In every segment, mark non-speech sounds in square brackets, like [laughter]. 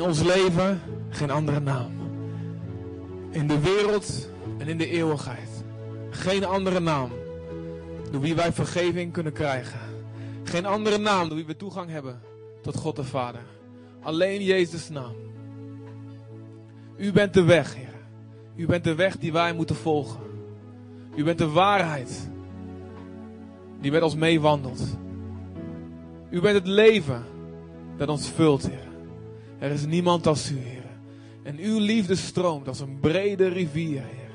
In ons leven geen andere naam. In de wereld en in de eeuwigheid. Geen andere naam door wie wij vergeving kunnen krijgen. Geen andere naam door wie we toegang hebben tot God de Vader. Alleen Jezus' naam. U bent de weg, Heer. U bent de weg die wij moeten volgen. U bent de waarheid die met ons meewandelt. U bent het leven dat ons vult, Heer. Er is niemand als u, Heer. En uw liefde stroomt als een brede rivier, Heer.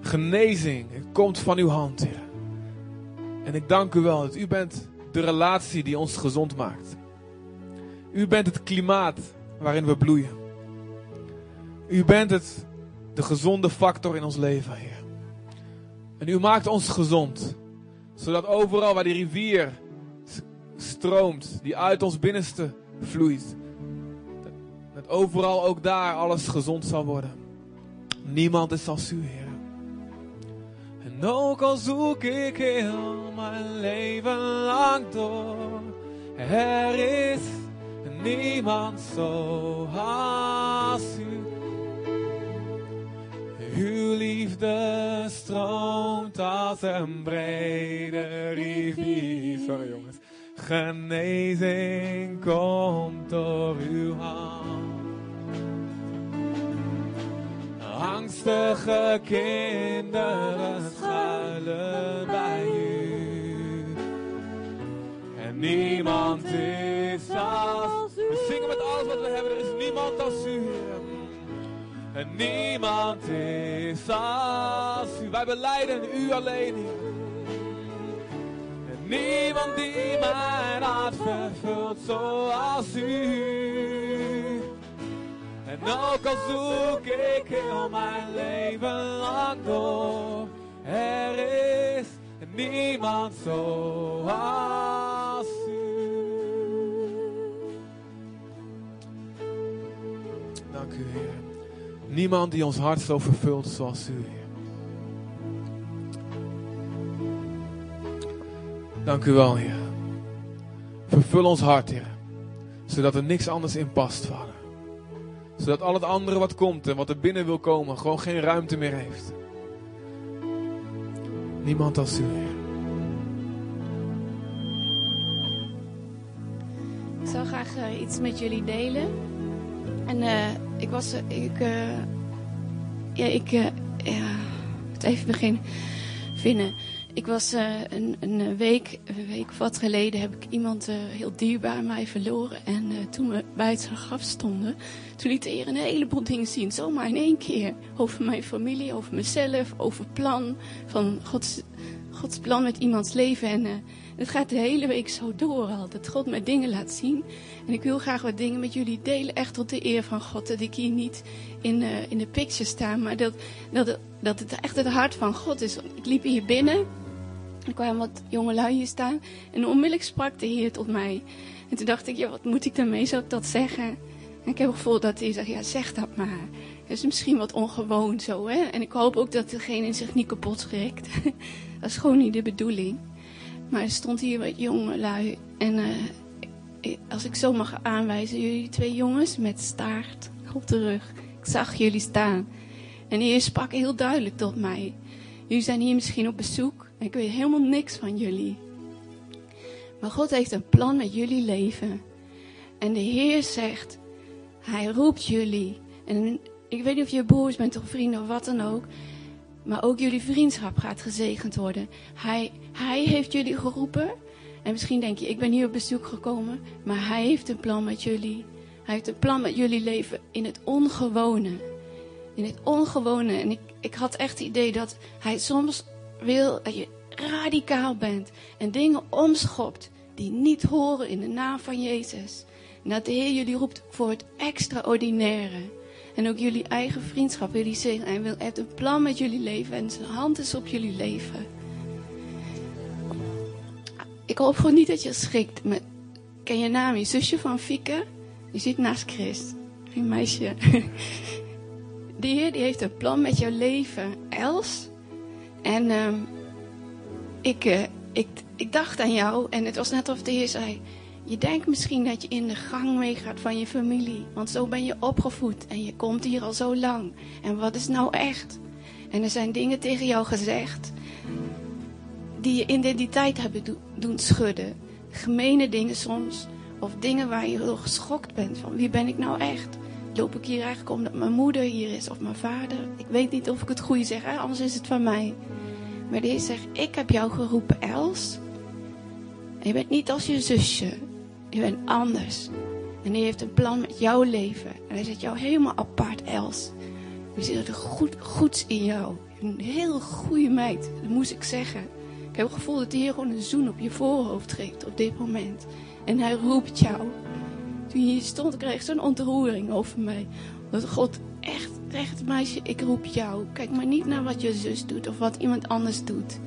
Genezing komt van uw hand, Heer. En ik dank u wel dat u bent de relatie die ons gezond maakt. U bent het klimaat waarin we bloeien. U bent het, de gezonde factor in ons leven, Heer. En u maakt ons gezond, zodat overal waar die rivier stroomt, die uit ons binnenste vloeit, dat overal ook daar alles gezond zal worden. Niemand is als u, Heer. En ook al zoek ik heel mijn leven lang door, er is niemand zo als u. Uw liefde stroomt als een brede rivier. Sorry jongens. Genezing komt door uw hand. Angstige kinderen schuilen bij u. En niemand is als u. We zingen met alles wat we hebben. Er is niemand als u. En niemand is als u. Wij beleiden u alleen, En niemand die mijn hart vervult zoals u. En ook al zoek ik heel mijn leven lang door, er is niemand zoals u. Dank u, Heer. Niemand die ons hart zo vervult zoals u, Dank u wel, Heer. Vervul ons hart, Heer. Zodat er niks anders in past, Vader zodat al het andere wat komt en wat er binnen wil komen, gewoon geen ruimte meer heeft. Niemand als u, Heer. Ik zou graag uh, iets met jullie delen. En uh, ik was, uh, ik, ja, ik, ja, het even beginnen vinden. Ik was uh, een, een, week, een week of wat geleden heb ik iemand uh, heel dierbaar mij verloren. En toen we bij het graf stonden, toen liet de een heleboel dingen zien. Zomaar in één keer. Over mijn familie, over mezelf, over plan. Van Gods, Gods plan met iemands leven. En het gaat de hele week zo door al. Dat God mij dingen laat zien. En ik wil graag wat dingen met jullie delen. Echt tot de eer van God. Dat ik hier niet in, in de picture sta. Maar dat, dat, dat het echt het hart van God is. Ik liep hier binnen. Er kwamen wat jonge lui hier staan. En onmiddellijk sprak de Heer tot mij. En toen dacht ik, ja, wat moet ik daarmee? Zou ik dat zeggen? En ik heb het gevoel dat hij zegt, ja, zeg dat maar. Dat is misschien wat ongewoon zo, hè. En ik hoop ook dat degene zich niet kapot schrikt. [laughs] dat is gewoon niet de bedoeling. Maar er stond hier wat jonge lui. En uh, als ik zo mag aanwijzen, jullie twee jongens met staart op de rug. Ik zag jullie staan. En de sprak heel duidelijk tot mij. Jullie zijn hier misschien op bezoek. Ik weet helemaal niks van jullie. Maar God heeft een plan met jullie leven. En de Heer zegt, Hij roept jullie. En ik weet niet of je broers bent of vrienden of wat dan ook. Maar ook jullie vriendschap gaat gezegend worden. Hij, hij heeft jullie geroepen. En misschien denk je, ik ben hier op bezoek gekomen. Maar Hij heeft een plan met jullie. Hij heeft een plan met jullie leven in het ongewone. In het ongewone. En ik, ik had echt het idee dat Hij soms wil dat je radicaal bent en dingen omschopt die niet horen in de naam van Jezus. En dat de Heer jullie roept voor het extraordinaire. En ook jullie eigen vriendschap wil hij zeggen. Hij wil, heeft een plan met jullie leven en zijn hand is op jullie leven. Ik hoop gewoon niet dat je schrikt. Met, ken je naam, je zusje van Fieke? Die zit naast Chris. Een meisje. [laughs] De Heer die heeft een plan met jouw leven. Els. En um, ik, uh, ik, ik dacht aan jou en het was net of de Heer zei: Je denkt misschien dat je in de gang meegaat van je familie, want zo ben je opgevoed en je komt hier al zo lang. En wat is nou echt? En er zijn dingen tegen jou gezegd die je identiteit hebben doen schudden. Gemene dingen soms, of dingen waar je heel geschokt bent van wie ben ik nou echt? Loop ik hier eigenlijk omdat mijn moeder hier is of mijn vader? Ik weet niet of ik het goede zeg, hè? anders is het van mij. Maar deze zegt, ik heb jou geroepen, Els. En je bent niet als je zusje. Je bent anders. En hij heeft een plan met jouw leven. En hij zet jou helemaal apart, Els. Er zit er goed, goeds in jou. Een heel goede meid, dat moest ik zeggen. Ik heb het gevoel dat hij hier gewoon een zoen op je voorhoofd geeft op dit moment. En hij roept jou. Toen je hier stond, kreeg zo'n ontroering over mij. Dat God echt, echt meisje, ik roep jou. Kijk maar niet naar wat je zus doet of wat iemand anders doet.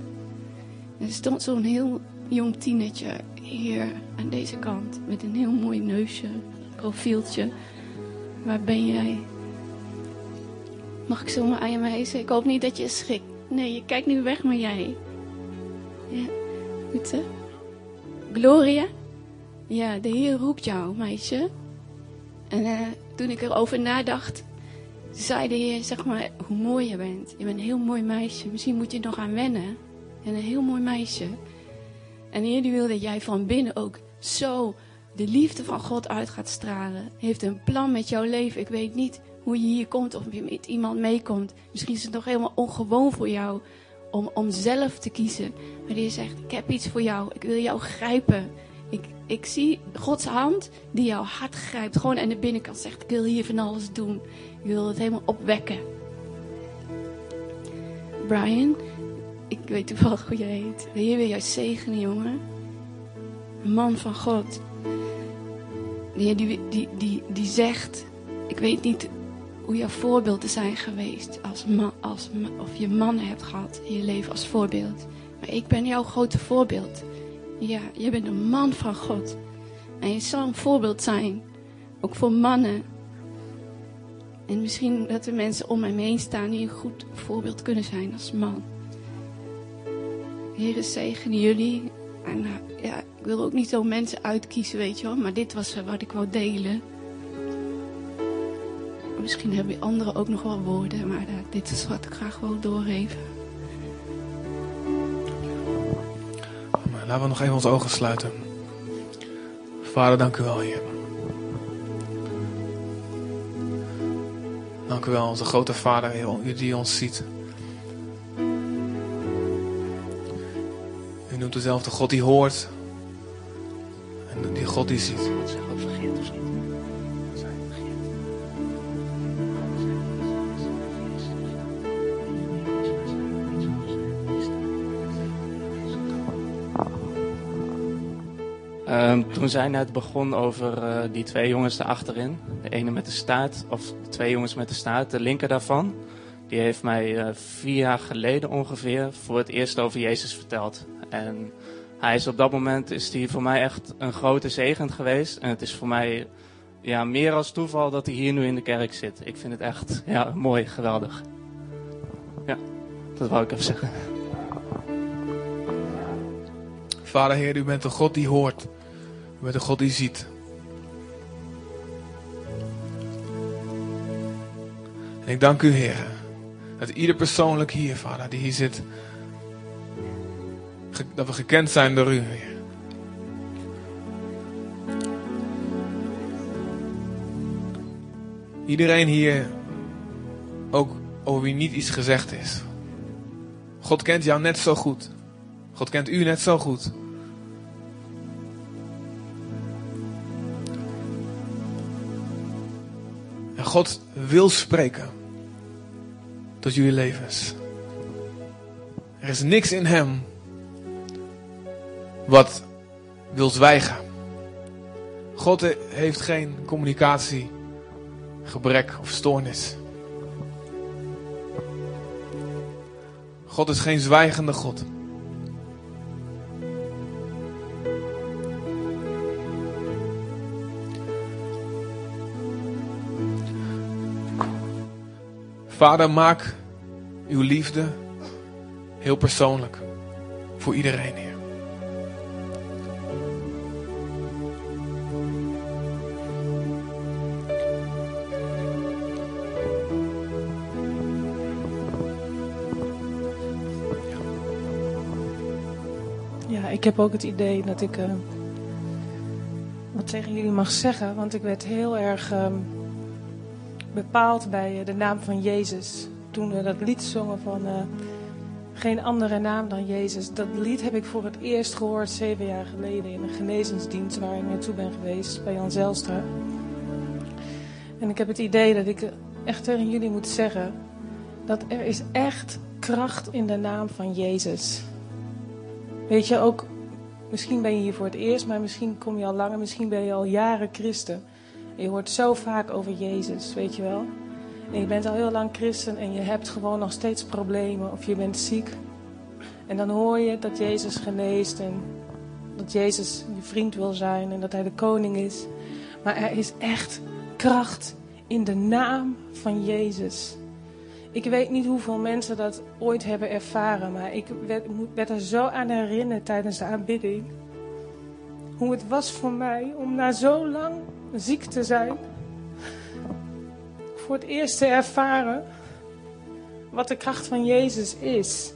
er stond zo'n heel jong tienertje hier aan deze kant. Met een heel mooi neusje, profieltje. Waar ben jij? Mag ik zomaar aan je wijzen? Ik hoop niet dat je schrikt. Nee, je kijkt nu weg, maar jij. Ja, goed hè? Gloria? Ja, de Heer roept jou, meisje. En uh, toen ik erover nadacht, zei de Heer, zeg maar, hoe mooi je bent. Je bent een heel mooi meisje. Misschien moet je nog aan wennen. En een heel mooi meisje. En de Heer die wil dat jij van binnen ook zo de liefde van God uit gaat stralen. Heeft een plan met jouw leven. Ik weet niet hoe je hier komt of je met iemand meekomt. Misschien is het nog helemaal ongewoon voor jou om, om zelf te kiezen. Maar die zegt, ik heb iets voor jou. Ik wil jou grijpen. Ik, ik zie Gods hand die jouw hart grijpt. Gewoon aan de binnenkant zegt, ik wil hier van alles doen. Ik wil het helemaal opwekken. Brian, ik weet toevallig hoe je heet. De Heer wil jou zegenen, jongen. Een man van God. Die, die, die, die zegt, ik weet niet hoe jouw voorbeelden zijn geweest. Als man, als, of je mannen hebt gehad in je leven als voorbeeld. Maar ik ben jouw grote voorbeeld. Ja, je bent een man van God. En je zal een voorbeeld zijn. Ook voor mannen. En misschien dat er mensen om mij heen staan die een goed voorbeeld kunnen zijn als man. Heer, zegen jullie. En eh, ja, ik wil ook niet zo mensen uitkiezen, weet je wel. Maar dit was wat ik wou delen. Misschien hebben anderen ook nog wel woorden, maar uh, dit is wat ik graag wil doorgeven. Laten we nog even onze ogen sluiten. Vader, dank u wel, Heer. Dank u wel, onze grote Vader, Heer, die ons ziet. U noemt dezelfde God die hoort. En die God die ziet. Um, toen zij net begon over uh, die twee jongens achterin, de ene met de staart, of de twee jongens met de staart, de linker daarvan, die heeft mij uh, vier jaar geleden ongeveer voor het eerst over Jezus verteld. En hij is op dat moment is die voor mij echt een grote zegen geweest. En het is voor mij ja, meer als toeval dat hij hier nu in de kerk zit. Ik vind het echt ja, mooi, geweldig. Ja, dat wou ik even zeggen. Vader Heer, u bent een God die hoort. Bent een God die ziet. En ik dank u, Heer, dat ieder persoonlijk hier, Vader, die hier zit, dat we gekend zijn door u. Iedereen hier, ook over wie niet iets gezegd is. God kent jou net zo goed. God kent u net zo goed. God wil spreken tot jullie levens. Er is niks in Hem wat wil zwijgen. God heeft geen communicatie, gebrek of stoornis. God is geen zwijgende God. Vader, maak uw liefde heel persoonlijk voor iedereen, hier. Ja, ik heb ook het idee dat ik eh, wat tegen jullie mag zeggen, want ik werd heel erg. Ehm, bepaald bij uh, de naam van Jezus. Toen we dat lied zongen van uh, Geen andere naam dan Jezus. Dat lied heb ik voor het eerst gehoord zeven jaar geleden in een genezingsdienst waar ik naartoe ben geweest bij Jan Zelstra. En ik heb het idee dat ik echt tegen jullie moet zeggen dat er is echt kracht in de naam van Jezus. Weet je ook, misschien ben je hier voor het eerst, maar misschien kom je al langer, misschien ben je al jaren christen. Je hoort zo vaak over Jezus, weet je wel. En je bent al heel lang christen en je hebt gewoon nog steeds problemen of je bent ziek. En dan hoor je dat Jezus geneest en dat Jezus je vriend wil zijn en dat Hij de koning is. Maar er is echt kracht in de naam van Jezus. Ik weet niet hoeveel mensen dat ooit hebben ervaren, maar ik werd, er zo aan herinnerd tijdens de aanbidding. Hoe het was voor mij om na zo lang ziek te zijn, voor het eerst te ervaren wat de kracht van Jezus is.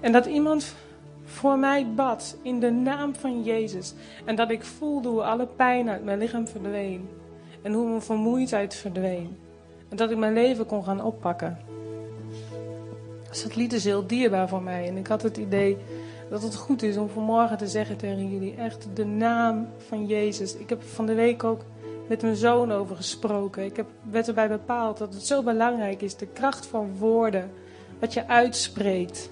En dat iemand voor mij bad in de naam van Jezus. En dat ik voelde hoe alle pijn uit mijn lichaam verdween. En hoe mijn vermoeidheid verdween. En dat ik mijn leven kon gaan oppakken. Dus dat lied is heel dierbaar voor mij. En ik had het idee dat het goed is om vanmorgen te zeggen tegen jullie echt de naam van Jezus. Ik heb van de week ook met mijn zoon over gesproken. Ik heb, werd erbij bepaald dat het zo belangrijk is, de kracht van woorden, wat je uitspreekt.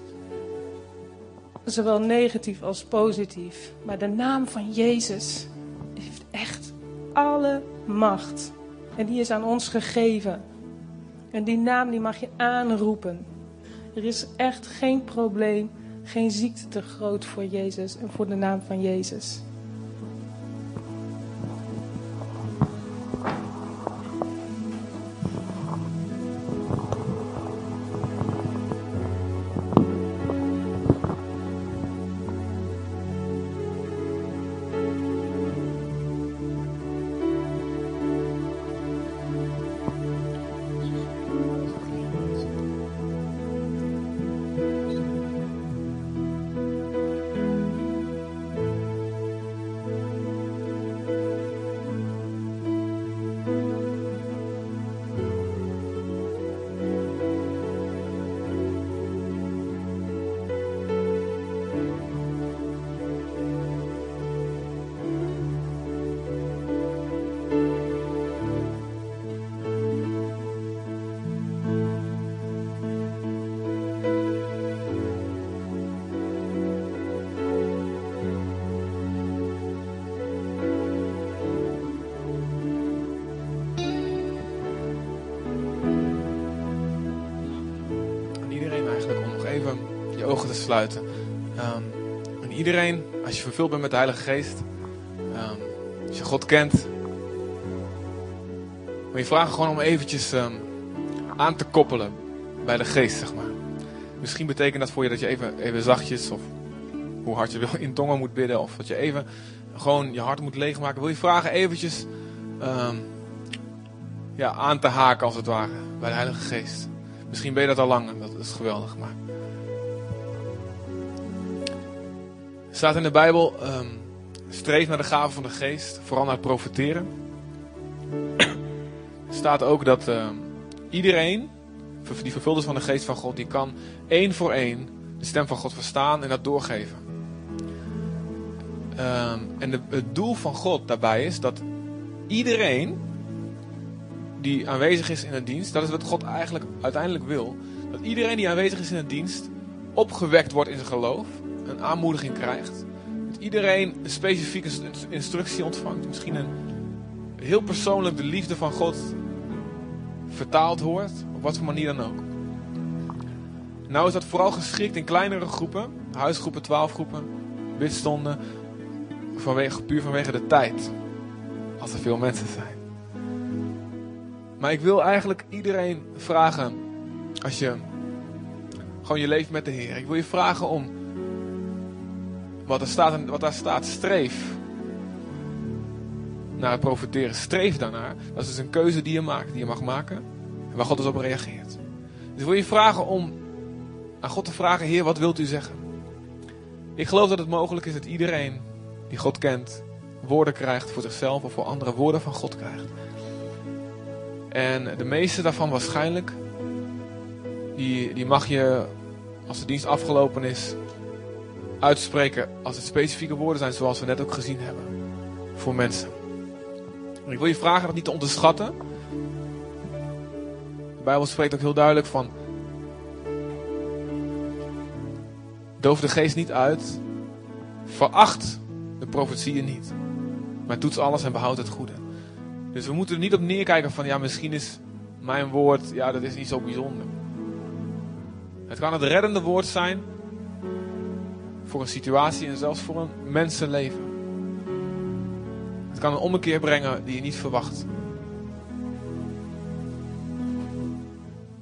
Zowel negatief als positief. Maar de naam van Jezus heeft echt alle macht. En die is aan ons gegeven. En die naam die mag je aanroepen. Er is echt geen probleem, geen ziekte te groot voor Jezus en voor de naam van Jezus. Um, en iedereen, als je vervuld bent met de Heilige Geest, um, als je God kent, wil je vragen gewoon om eventjes um, aan te koppelen bij de Geest, zeg maar. Misschien betekent dat voor je dat je even, even zachtjes, of hoe hard je wil, in tongen moet bidden, of dat je even gewoon je hart moet leegmaken. Wil je vragen eventjes ja, aan te haken, als het ware, bij de Heilige Geest. Misschien ben je dat al lang en dat is geweldig, maar... staat in de Bijbel, um, streef naar de gaven van de geest, vooral naar het profiteren. Er staat ook dat uh, iedereen die vervuld is van de geest van God, die kan één voor één de stem van God verstaan en dat doorgeven. Um, en de, het doel van God daarbij is dat iedereen die aanwezig is in het dienst, dat is wat God eigenlijk uiteindelijk wil, dat iedereen die aanwezig is in het dienst opgewekt wordt in zijn geloof een aanmoediging krijgt. Dat iedereen een specifieke instructie ontvangt. Misschien een heel persoonlijk de liefde van God vertaald hoort. Op wat voor manier dan ook. Nou is dat vooral geschikt in kleinere groepen. Huisgroepen, twaalfgroepen, bidstonden. Vanwege, puur vanwege de tijd. Als er veel mensen zijn. Maar ik wil eigenlijk iedereen vragen. Als je gewoon je leeft met de Heer. Ik wil je vragen om wat, er staat, wat daar staat, streef naar het profiteren. Streef daarnaar. Dat is dus een keuze die je maakt, die je mag maken. En waar God dus op reageert. Dus wil je vragen om aan God te vragen, Heer, wat wilt u zeggen? Ik geloof dat het mogelijk is dat iedereen die God kent, woorden krijgt voor zichzelf of voor andere woorden van God krijgt. En de meeste daarvan waarschijnlijk, die, die mag je als de dienst afgelopen is, uitspreken als het specifieke woorden zijn zoals we net ook gezien hebben. Voor mensen. ik wil je vragen dat niet te onderschatten. De Bijbel spreekt ook heel duidelijk van. Doof de geest niet uit. Veracht de profetieën niet. Maar doet alles en behoud het goede. Dus we moeten er niet op neerkijken van ja, misschien is mijn woord, ja, dat is niet zo bijzonder. Het kan het reddende woord zijn voor een situatie en zelfs voor een mensenleven. Het kan een ommekeer brengen die je niet verwacht.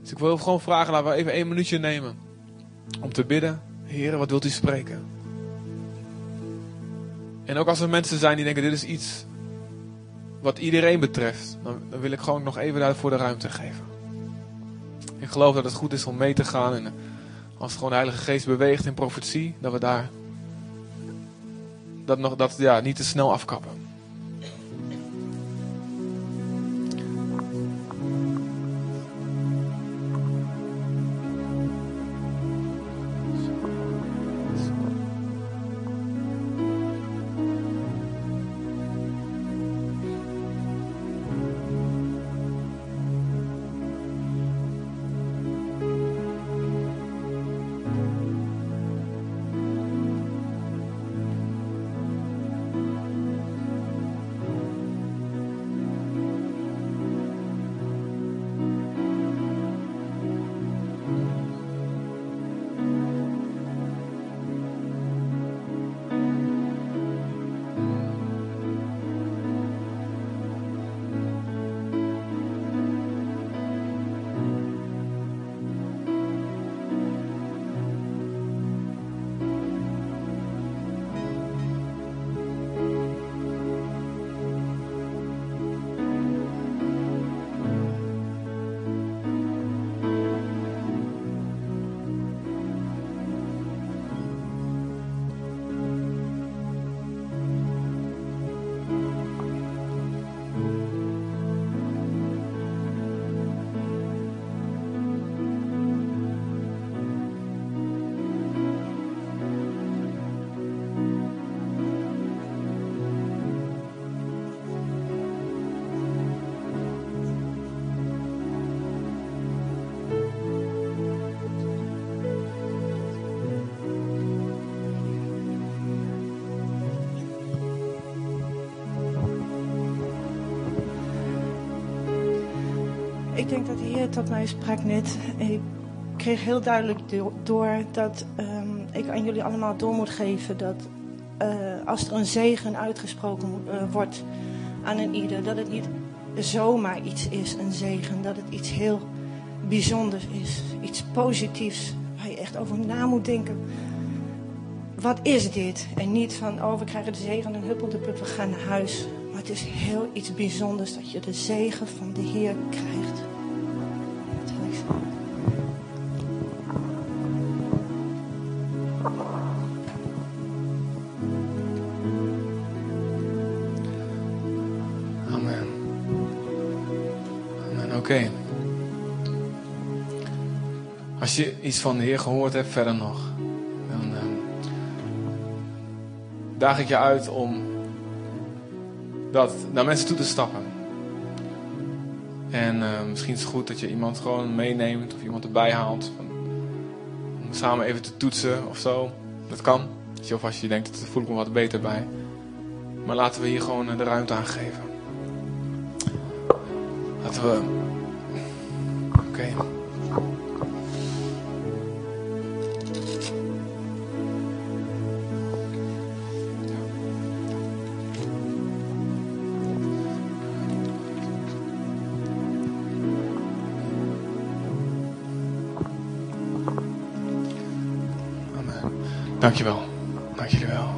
Dus ik wil gewoon vragen, laten we even één minuutje nemen om te bidden. Heren, wat wilt u spreken? En ook als er mensen zijn die denken, dit is iets wat iedereen betreft, dan, wil ik gewoon nog even daarvoor de ruimte geven. Ik geloof dat het goed is om mee te gaan en als gewoon de Heilige Geest beweegt in profetie, dat we daar dat nog dat ja, niet te snel afkappen. Ik denk dat de Heer tot mij sprak net. Ik kreeg heel duidelijk door dat um, ik aan jullie allemaal door moet geven dat uh, als er een zegen uitgesproken uh, wordt aan een ieder, dat het niet zomaar iets is, een zegen, dat het iets heel bijzonders is, iets positiefs waar je echt over na moet denken. Wat is dit? En niet van, oh, we krijgen de zegen en huppel de pup, we gaan naar huis. Maar het is heel iets bijzonders dat je de zegen van de Heer krijgt. Als je iets van de Heer gehoord hebt, verder nog, dan uh, daag ik je uit om dat naar mensen toe te stappen. En uh, misschien is het goed dat je iemand gewoon meeneemt of iemand erbij haalt. Om samen even te toetsen of zo. Dat kan. Of als je denkt, dat voel ik me wat beter bij. Maar laten we hier gewoon de ruimte aan geven. Laten we. Oké. Dankjewel. Dank jullie wel.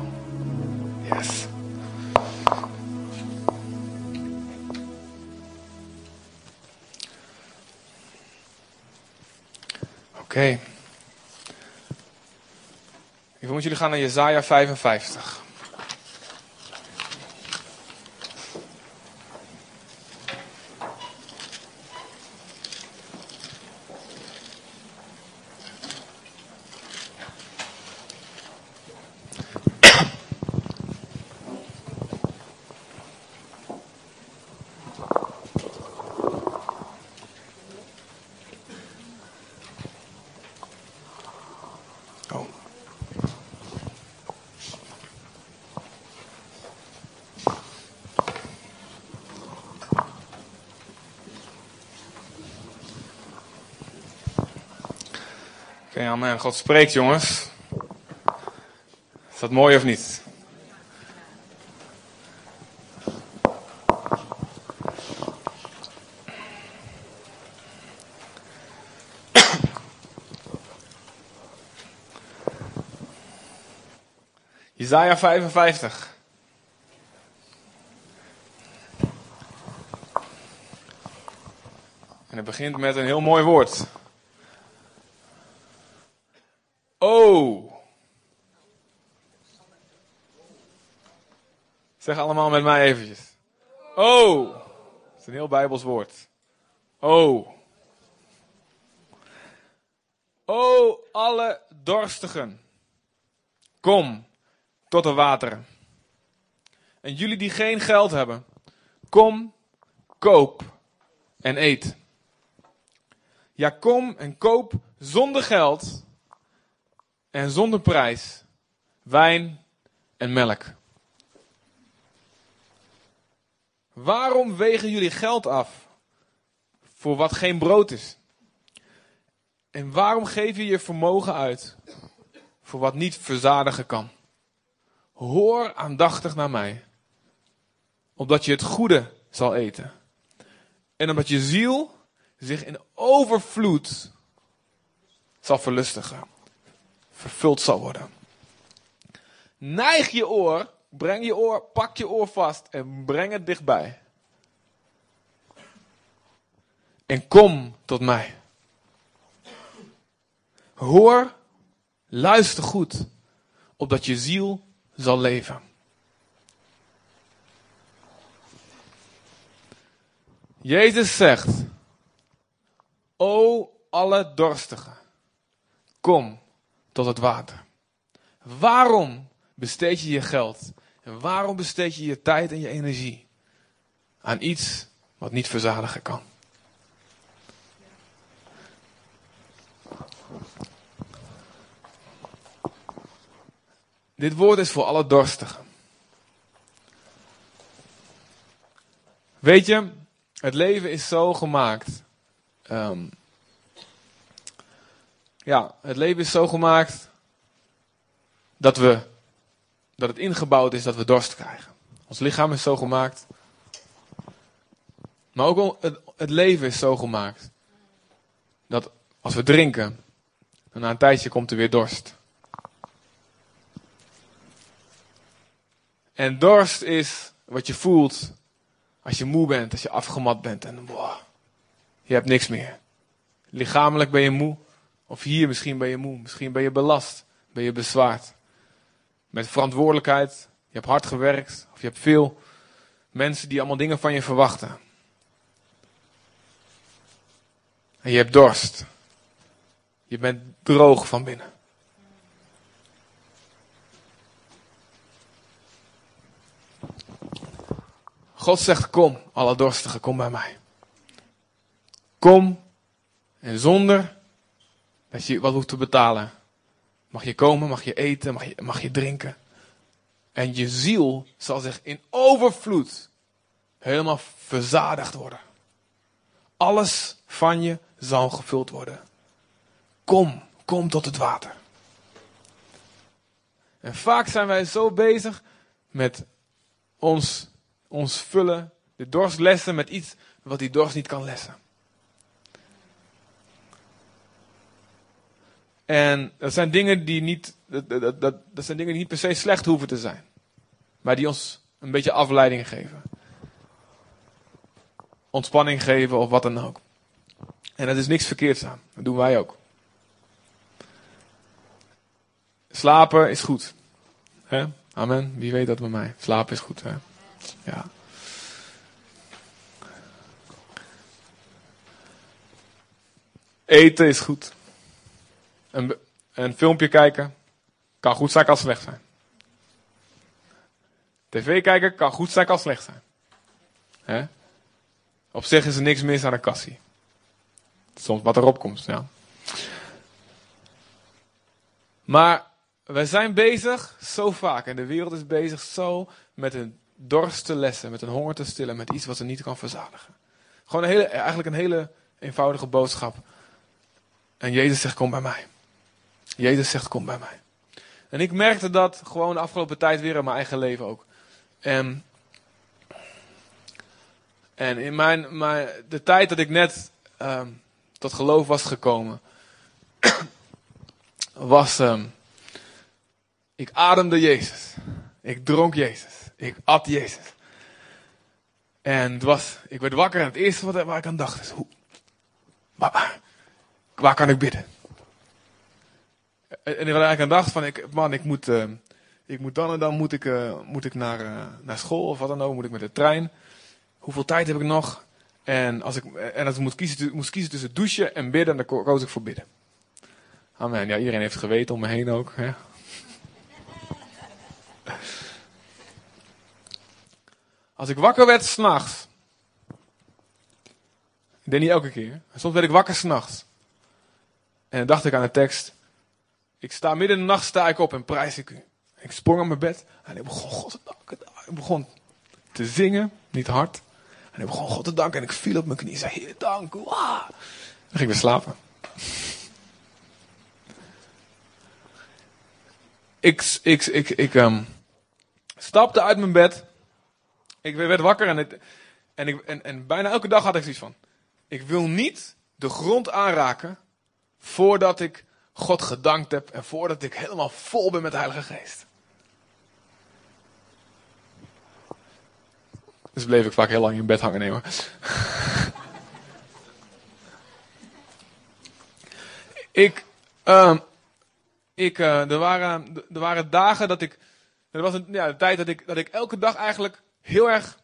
Yes. Oké. Okay. Ik wil Jongens, jullie gaan naar Jezaja 55. Oké, amen. God spreekt, jongens. Is dat mooi of niet? Jezaja 55. En het begint met een heel mooi woord. Oh. Zeg allemaal met mij eventjes. Oh. Dat is een heel Bijbels woord. Oh. Oh, alle dorstigen. Kom tot de wateren. En jullie die geen geld hebben, kom, koop en eet. Ja, kom en koop zonder geld en zonder prijs wijn en melk. Waarom wegen jullie geld af voor wat geen brood is? En waarom geef je je vermogen uit voor wat niet verzadigen kan? Hoor aandachtig naar mij, opdat je het goede zal eten. En omdat je ziel zich in overvloed zal verlustigen, vervuld zal worden. Neig je oor, breng je oor, pak je oor vast en breng het dichtbij. En kom tot mij. Hoor, luister goed, opdat je ziel zal leven. Jezus zegt, O alle dorstigen, kom tot het water. Waarom besteed je je geld en waarom besteed je je tijd en je energie aan iets wat niet verzadigen kan? Dit woord is voor alle dorstigen. Weet je, het leven is zo gemaakt. ehm, ja, het leven is zo gemaakt dat we dat het ingebouwd is dat we dorst krijgen. Ons lichaam is zo gemaakt. Maar ook het, het leven is zo gemaakt dat als we drinken, dan na een tijdje komt er weer dorst. En dorst is wat je voelt als je moe bent, als je afgemat bent en wow, je hebt niks meer. Lichamelijk ben je moe, of hier misschien ben je moe, misschien ben je belast, ben je bezwaard. Met verantwoordelijkheid, je hebt hard gewerkt, of je hebt veel mensen die allemaal dingen van je verwachten. En je hebt dorst. Je bent droog van binnen. God zegt: Kom, alle dorstigen, kom bij mij. Kom en zonder dat je wat hoeft te betalen. Mag je komen, mag je eten, mag je, mag je drinken. En je ziel zal zich in overvloed helemaal verzadigd worden. Alles van je zal gevuld worden. Kom, kom tot het water. En vaak zijn wij zo bezig met ons, ons vullen, de dorst lessen met iets wat die dorst niet kan lessen. En dat zijn dingen die niet, dat, dat, dat, dat zijn dingen die niet per se slecht hoeven te zijn. Maar die ons een beetje afleiding geven. Ontspanning geven of wat dan ook. En dat is niks verkeerds aan. Dat doen wij ook. Slapen is goed. Hè? Amen. Wie weet dat bij mij. Slapen is goed. Hè? Ja. Eten is goed. Een, filmpje kijken kan goed zijn, kan slecht zijn. TV kijken kan goed zijn, kan slecht zijn. Op zich is er niks mis aan een kassie. Soms wat erop komt, ja. Maar wij zijn bezig zo vaak en de wereld is bezig zo met een dorst te lessen, met een honger te stillen, met iets wat ze niet kan verzadigen. Gewoon een hele, eigenlijk een hele eenvoudige boodschap. En Jezus zegt: Kom bij mij. Jezus zegt: Kom bij mij. En ik merkte dat gewoon de afgelopen tijd weer in mijn eigen leven ook. En, en in mijn, mijn, de tijd dat ik net ehm, tot geloof was gekomen, [clears throat] was. ehm, ik ademde Jezus. Ik dronk Jezus. Ik at Jezus. En het was, ik werd wakker en het eerste wat, waar ik aan dacht is: hoe, waar, kan ik bidden? En ik had eigenlijk aan dacht van, ik, man, ik moet, eh, ik moet dan en dan moet ik, eh, moet ik naar, eh, naar school of wat dan ook, moet ik met de trein. Hoeveel tijd heb ik nog? En als ik, en als ik moest kiezen, moest kiezen tussen douchen en bidden, dan ko- koos ik voor bidden. Amen. Ja, iedereen heeft geweten om me heen ook. Hè? [laughs] Als ik wakker werd s'nachts. Ik deed niet elke keer. Soms werd ik wakker s'nachts. En dan dacht ik aan de tekst. Ik sta midden in de nacht, sta ik op en prijs ik u. Ik sprong aan mijn bed en ik begon God te danken. Ik begon te zingen, niet hard. En ik begon God te danken en ik viel op mijn knie. Ik zei, Heer, dank u. Ah. Dan ging ik weer slapen. Ik, ik, ik, ik ehm, stapte uit mijn bed. Ik werd wakker en, het, en, ik, en, en bijna elke dag had ik zoiets van. Ik wil niet de grond aanraken voordat ik God gedankt heb en voordat ik helemaal vol ben met de Heilige Geest. Dus bleef ik vaak heel lang in bed hangen nemen. [laughs] ik, ehm, ik, eh, er, waren, er waren dagen dat ik, er was een, ja, een tijd dat ik, dat ik elke dag eigenlijk heel erg,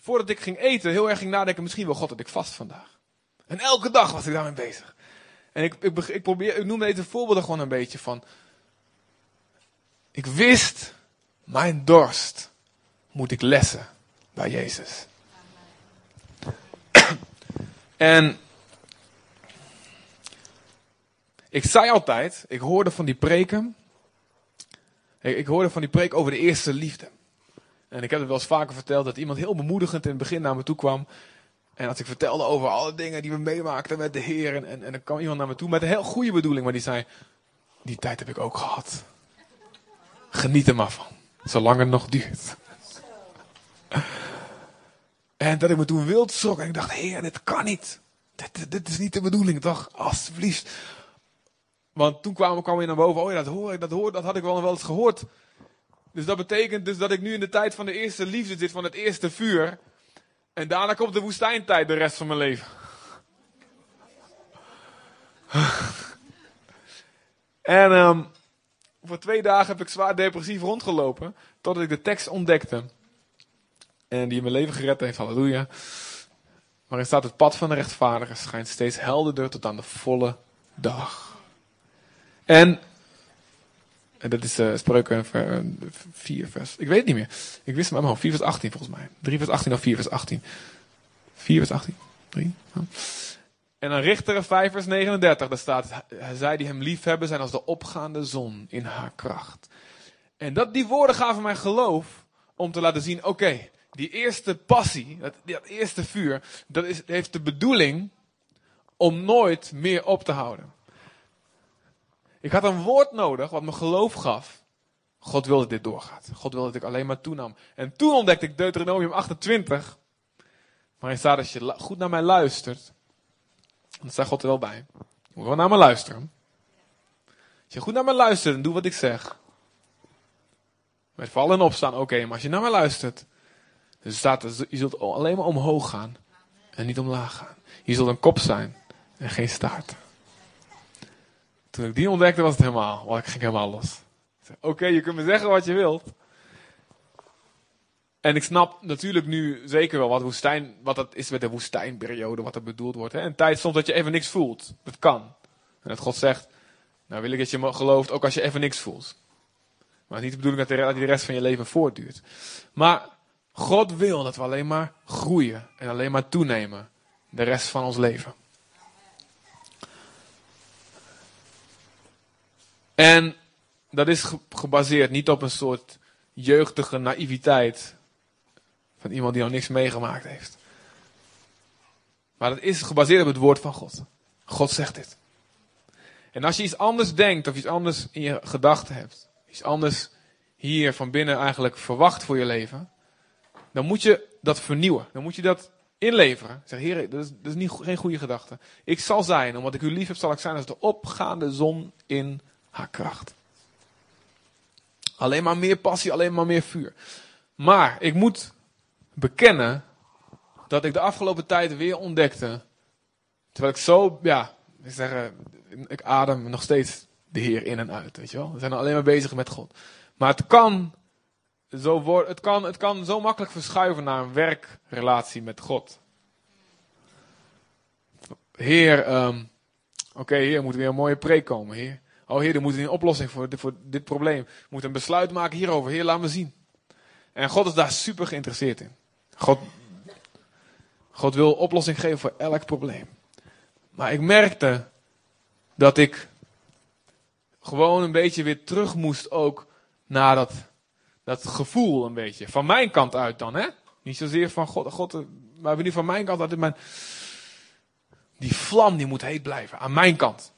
voordat ik ging eten, heel erg ging nadenken, misschien wel God dat ik vast vandaag. En elke dag was ik daarmee bezig. En ik, ik, ik probeer, ik noem deze voorbeelden gewoon een beetje van. Ik wist, mijn dorst moet ik lessen bij Jezus. [clears throat] en ik zei altijd, ik hoorde van die preken. Ik, ik hoorde van die preek over de eerste liefde. En ik heb het wel eens vaker verteld dat iemand heel bemoedigend in het begin naar me toe kwam. En als ik vertelde over alle dingen die we meemaakten met de Heer. En, en, dan kwam iemand naar me toe met een heel goede bedoeling. Maar die zei, die tijd heb ik ook gehad. Geniet er maar van. Zolang het nog duurt. En dat ik me toen wild schrok. En ik dacht, Heer, dit kan niet. Dit, dit, is niet de bedoeling, toch? Alsjeblieft. Want toen kwam, kwam je naar boven. Oh ja, dat hoor ik, dat, hoor, dat had ik wel wel eens gehoord. Dus dat betekent dus dat ik nu in de tijd van de eerste liefde zit. Van het eerste vuur. En daarna komt de woestijntijd de rest van mijn leven. [laughs] en ehm, voor twee dagen heb ik zwaar depressief rondgelopen. Totdat ik de tekst ontdekte. En die mijn leven gered heeft, halleluja. Waarin staat het pad van de rechtvaardige schijnt steeds helderder tot aan de volle dag. En, en dat is uh, spreuken 4 vers, ik weet het niet meer. Ik wist maar mijn 4 vers 18 volgens mij. 3 vers 18 of 4 vers 18. 4 vers 18. 3. Oh. En dan Richteren 5 vers 39, daar staat, zij die hem lief hebben zijn als de opgaande zon in haar kracht. En dat, die woorden gaven mij geloof om te laten zien, oké, die eerste passie, dat, dat eerste vuur, dat is, heeft de bedoeling om nooit meer op te houden. Ik had een woord nodig wat me geloof gaf. God wilde dat dit doorgaat. God wilde dat ik alleen maar toenam. En toen ontdekte ik Deuteronomium 28. Waarin staat als je goed naar mij luistert. Dan staat God er wel bij. Je moet wel naar me luisteren. Als je goed naar me luistert en doe wat ik zeg. Met vallen en opstaan, oké. Maar als je naar me luistert. Dan staat er, je zult alleen maar omhoog gaan. En niet omlaag gaan. Je zult een kop zijn. En geen staart. Toen ik die ontdekte was het helemaal. Ik ging helemaal los. Oké, je kunt me zeggen wat je wilt. En ik snap natuurlijk nu zeker wel wat, woestijn, wat dat is met de woestijnperiode, wat er bedoeld wordt. Hè? Een tijd soms dat je even niks voelt. Dat kan. En dat God zegt, nou wil ik dat je me gelooft ook als je even niks voelt. Maar het is niet de bedoeling dat die rest van je leven voortduurt. Maar God wil dat we alleen maar groeien en alleen maar toenemen. De rest van ons leven. En dat is gebaseerd niet op een soort jeugdige naïviteit. Van iemand die nog niks meegemaakt heeft. Maar dat is gebaseerd op het woord van God. God zegt dit. En als je iets anders denkt of iets anders in je gedachten hebt. Iets anders hier van binnen eigenlijk verwacht voor je leven. Dan moet je dat vernieuwen. Dan moet je dat inleveren. Zeg, heer, dat is, dat is niet, geen goede gedachte. Ik zal zijn, omdat ik u lief heb, zal ik zijn als de opgaande zon in haar kracht. Alleen maar meer passie, alleen maar meer vuur. Maar ik moet bekennen dat ik de afgelopen tijd weer ontdekte. Terwijl ik zo, ja, ik zeg, ik adem nog steeds de Heer in en uit, weet je wel. We zijn alleen maar bezig met God. Maar het kan zo, worden, het kan, het kan zo makkelijk verschuiven naar een werkrelatie met God. Heer, um, oké, okay, Heer, moet weer een mooie preek komen, Heer. Oh Heer, er moet een oplossing voor, voor dit probleem. We moeten een besluit maken hierover. Heer, laat me zien. En God is daar super geïnteresseerd in. God, God wil oplossing geven voor elk probleem. Maar ik merkte dat ik gewoon een beetje weer terug moest ook naar dat, dat gevoel een beetje. Van mijn kant uit dan, hè? Niet zozeer van God, God maar niet van mijn kant uit. Mijn, die vlam die moet heet blijven, aan mijn kant.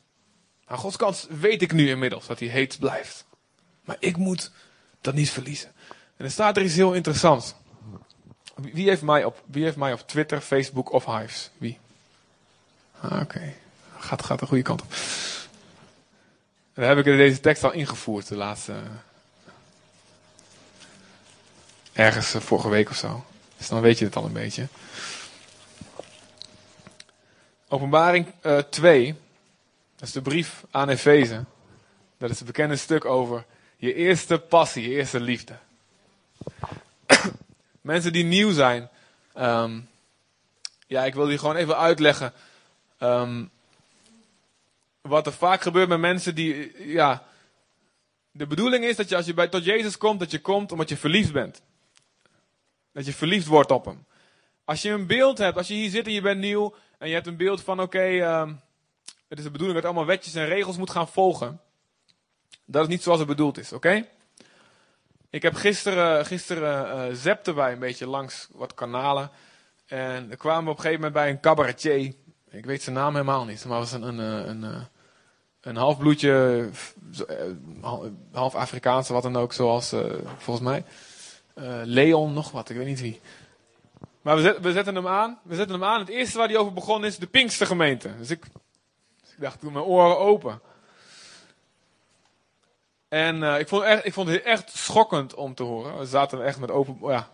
Aan Gods kant weet ik nu inmiddels dat hij heet blijft. Maar ik moet dat niet verliezen. En er staat er iets heel interessants. Wie heeft mij op, wie heeft mij op Twitter, Facebook of Hives? Wie? Ah, Oké. Gaat, gaat de goede kant op. dan heb ik deze tekst al ingevoerd, de laatste. Ergens eh, vorige week of zo. Dus dan weet je het al een beetje. Openbaring uh, 2. Dat is de brief aan Efeze. Dat is het bekende stuk over je eerste passie, je eerste liefde. [clears throat] Mensen die nieuw zijn. Um, ja, ik wil die gewoon even uitleggen. Um, wat er vaak gebeurt met mensen die. Ja, de bedoeling is dat je als je bij, tot Jezus komt, dat je komt omdat je verliefd bent. Dat je verliefd wordt op hem. Als je een beeld hebt, als je hier zit en je bent nieuw. En je hebt een beeld van: oké, um, het is de bedoeling dat allemaal wetjes en regels moet gaan volgen. Dat is niet zoals het bedoeld is, oké? Ik heb gisteren, gisteren uh, zepte wij een beetje langs wat kanalen. En er kwamen we op een gegeven moment bij een cabaretier. Ik weet zijn naam helemaal niet, maar het was een, een, een, een, eh, een halfbloedje, eh, half Afrikaanse, wat dan ook, zoals volgens mij. Leon, nog wat, ik weet niet wie. Maar we zetten hem aan. We zetten hem aan. Het eerste waar hij over begon is de Pinkstergemeente. Dus ik ik dacht toen mijn oren open. En uh, ik, vond echt, ik vond het echt schokkend om te horen. We zaten echt met open, ja,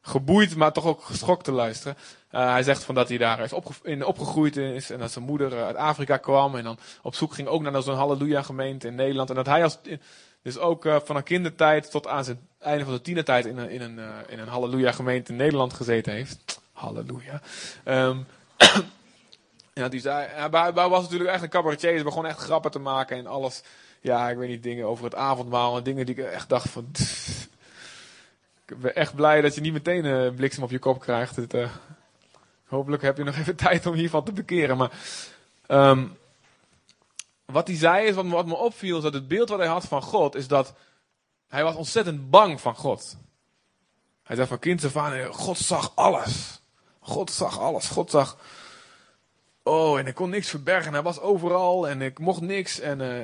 geboeid, maar toch ook geschokt te luisteren. Uh, hij zegt van dat hij daar is opge in opgegroeid is en dat zijn moeder uh, uit Afrika kwam en dan op zoek ging ook naar zo'n halleluja gemeente in Nederland. En dat hij als, dus ook van een kindertijd tot aan zijn einde van de tienertijd in een, in een, in een halleluja gemeente in Nederland gezeten heeft. Halleluja. Um, Ja, die zei, hij was natuurlijk echt een cabaretier. Ze begon echt grappen te maken en alles. Ja, ik weet niet, dingen over het avondmaal en dingen die ik echt dacht van... [laughs] ik ben echt blij dat je niet meteen een bliksem op je kop krijgt. Het, uh, hopelijk heb je nog even [laughs] tijd om hiervan te bekeren. Maar um, wat hij zei is, wat wat me opviel, is dat het beeld wat hij had van God, is dat hij was ontzettend bang van God. Hij zei van kind af aan, God zag alles. God zag alles. God zag Oh, en ik kon niks verbergen. Hij was overal en ik mocht niks. En, uh,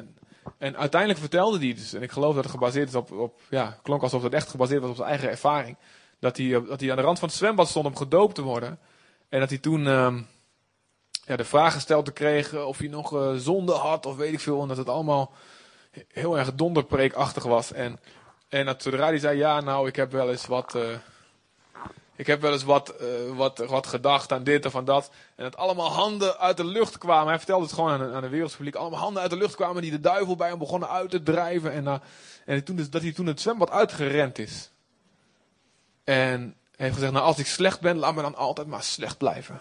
en uiteindelijk vertelde hij dus, en ik geloof dat het gebaseerd is op, op ja, klonk alsof het echt gebaseerd was op zijn eigen ervaring. Dat hij, dat hij aan de rand van het zwembad stond om gedoopt te worden. En dat hij toen uh, ja, de vraag gesteld kreeg of hij nog uh, zonde had of weet ik veel. En dat het allemaal heel erg donderpreekachtig was. En, en dat zodra hij zei, ja nou ik heb wel eens wat... Ik heb wel eens wat, eh, wat, wat gedacht aan dit of aan dat. En dat allemaal handen uit de lucht kwamen. Hij vertelde het gewoon aan, aan de wereldspubliek. Allemaal handen uit de lucht kwamen die de duivel bij hem begonnen uit te drijven. En, uh, en toen, dat hij toen het zwembad uitgerend is. En heeft gezegd, nou als ik slecht ben, laat me dan altijd maar slecht blijven.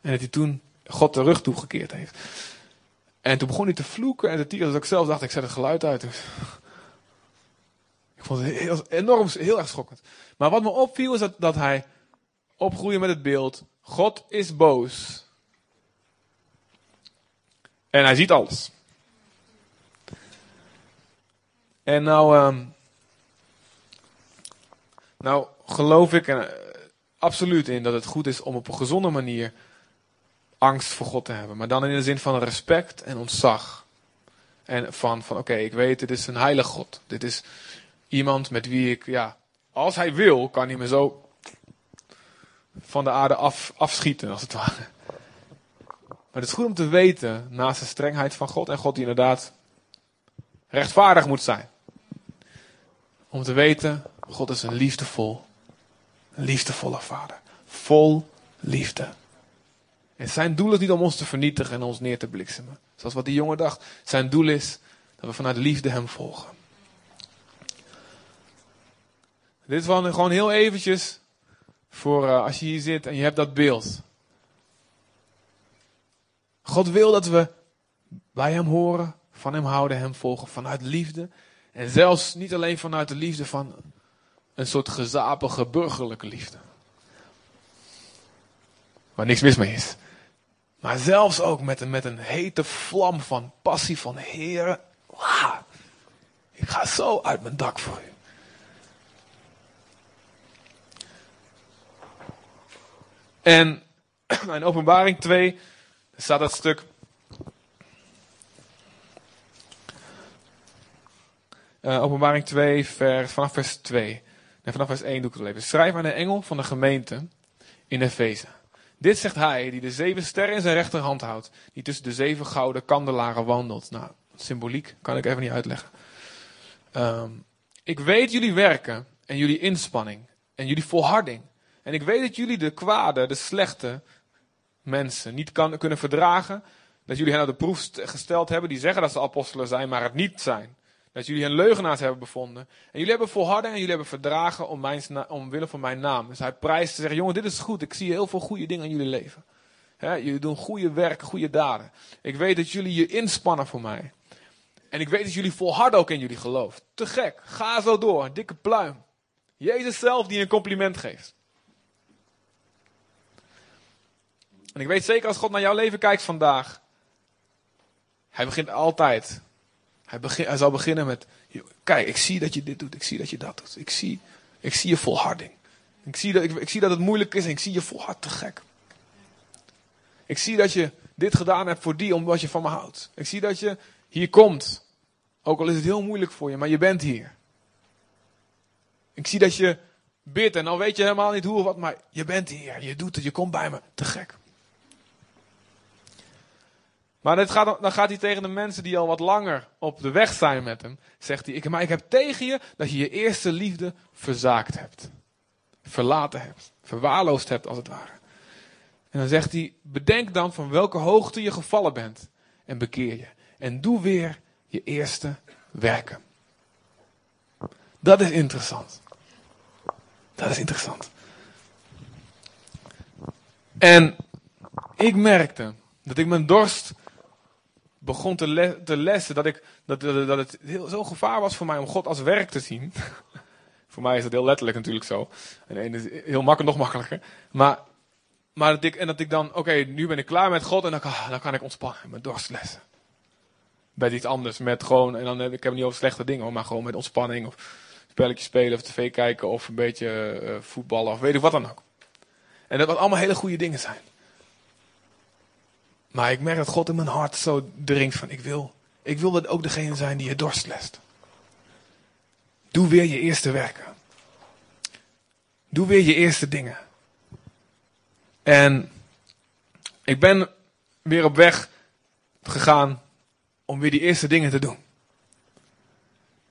En dat hij toen God de rug toegekeerd heeft. En toen begon hij te vloeken en te tieren. Dus ik zelf dacht, ik zet het geluid uit. Vond het heel, enorm, heel erg schokkend. Maar wat me opviel is dat, dat hij opgroeide met het beeld, God is boos. En hij ziet alles. En nou, um, nou geloof ik absoluut in dat het goed is om op een gezonde manier angst voor God te hebben. Maar dan in de zin van respect en ontzag. En van, van oké, ik weet, dit is een heilige God. Dit is iemand met wie ik, ja, als hij wil, kan hij me zo van de aarde af, afschieten, als het ware. Maar het is goed om te weten, naast de strengheid van God en God die inderdaad rechtvaardig moet zijn. Om te weten, God is een liefdevol, liefdevolle vader. Vol liefde. En zijn doel is niet om ons te vernietigen en ons neer te bliksemen. Zoals wat die jongen dacht. Zijn doel is dat we vanuit liefde hem volgen. Dit is gewoon heel eventjes voor uh, als je hier zit en je hebt dat beeld. God wil dat we bij hem horen, van hem houden, hem volgen vanuit liefde. En zelfs niet alleen vanuit de liefde van een soort gezapige burgerlijke liefde. Waar niks mis mee is. Maar zelfs ook met een, met een hete vlam van passie van Heer. ik ga zo uit mijn dak voor u. En [clears throat] in openbaring 2 staat dat stuk. Uh, openbaring 2, vers, vanaf vers 2. En vanaf vers 1 doe ik het even. Schrijf aan de engel van de gemeente in Efeze. Dit zegt hij, die de zeven sterren in zijn rechterhand houdt. Die tussen de zeven gouden kandelaren wandelt. Nou, symboliek kan ik even niet uitleggen. Um, ik weet jullie werken en jullie inspanning en jullie volharding. En ik weet dat jullie de kwade, de slechte mensen niet kan, kunnen verdragen. Dat jullie hen op de proef gesteld hebben, die zeggen dat ze apostelen zijn, maar het niet zijn. Dat jullie hen leugenaars hebben bevonden. En jullie hebben volharden en jullie hebben verdragen om mijn, omwille van mijn naam. Dus hij prijst te zeggen, jongen, dit is goed. Ik zie heel veel goede dingen in jullie leven. jullie doen goede werk, goede daden. Ik weet dat jullie je inspannen voor mij. En ik weet dat jullie volharden ook in jullie geloof. Te gek. Ga zo door. Dikke pluim. Jezus zelf die een compliment geeft. En ik weet zeker als God naar jouw leven kijkt vandaag. Hij begint altijd hij, hij zal beginnen met, kijk, ik zie dat je dit doet, ik zie dat je dat doet. Ik zie, ik zie je volharding. Ik zie, dat, ik, ik zie dat het moeilijk is en ik zie je volhard te gek. Ik zie dat je dit gedaan hebt voor die, omdat je van me houdt. Ik zie dat je hier komt. Ook al is het heel moeilijk voor je, maar je bent hier. Ik zie dat je bidt en dan weet je helemaal niet hoe of wat, maar je bent hier. Je doet het, je komt bij me. Te gek. Maar gaat, dan gaat hij tegen de mensen die al wat langer op de weg zijn met hem. Zegt hij, maar ik heb tegen je dat je je eerste liefde verzaakt hebt. Verlaten hebt. Verwaarloosd hebt als het ware. En dan zegt hij, bedenk dan van welke hoogte je gevallen bent. En bekeer je. En doe weer je eerste werken. Dat is interessant. Dat is interessant. En ik merkte dat ik mijn dorst begon te, le lessen dat, ik, dat, dat, het heel, zo'n gevaar was voor mij om God als werk te zien. [laughs] voor mij is dat heel letterlijk natuurlijk zo. En heel makkelijk, nog makkelijker. Maar, maar dat ik, en dat ik dan, oké, nu ben ik klaar met God en dan, dan kan ik ontspannen met dorstlessen. Bij iets anders, met gewoon, en dan heb ik heb het niet over slechte dingen, maar gewoon met ontspanning of spelletjes spelen of tv kijken of een beetje uh, voetballen of weet ik wat dan ook. En dat wat allemaal hele goede dingen zijn. Maar ik merk dat God in mijn hart zo dringt van ik wil, ik wil dat ook degene zijn die je dorst lest. Doe weer je eerste werken. Doe weer je eerste dingen. En ik ben weer op weg gegaan om weer die eerste dingen te doen.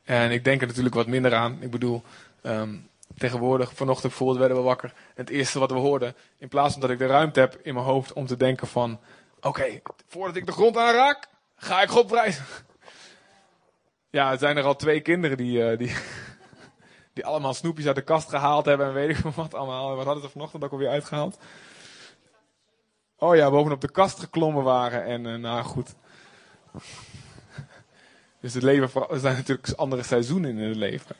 En ik denk er natuurlijk wat minder aan. Ik bedoel, um, Tegenwoordig, vanochtend bijvoorbeeld, werden we wakker. Het eerste wat we hoorden, in plaats van dat ik de ruimte heb in mijn hoofd om te denken van... Oké, voordat ik de grond aanraak, ga ik God prijzen. Ja, het zijn er al twee kinderen die, uh, die, die allemaal snoepjes uit de kast gehaald hebben en weet ik wat allemaal. Wat hadden ze vanochtend ook alweer uitgehaald? Oh ja, bovenop de kast geklommen waren en uh, nou goed. Dus het leven, er zijn natuurlijk andere seizoenen in het leven.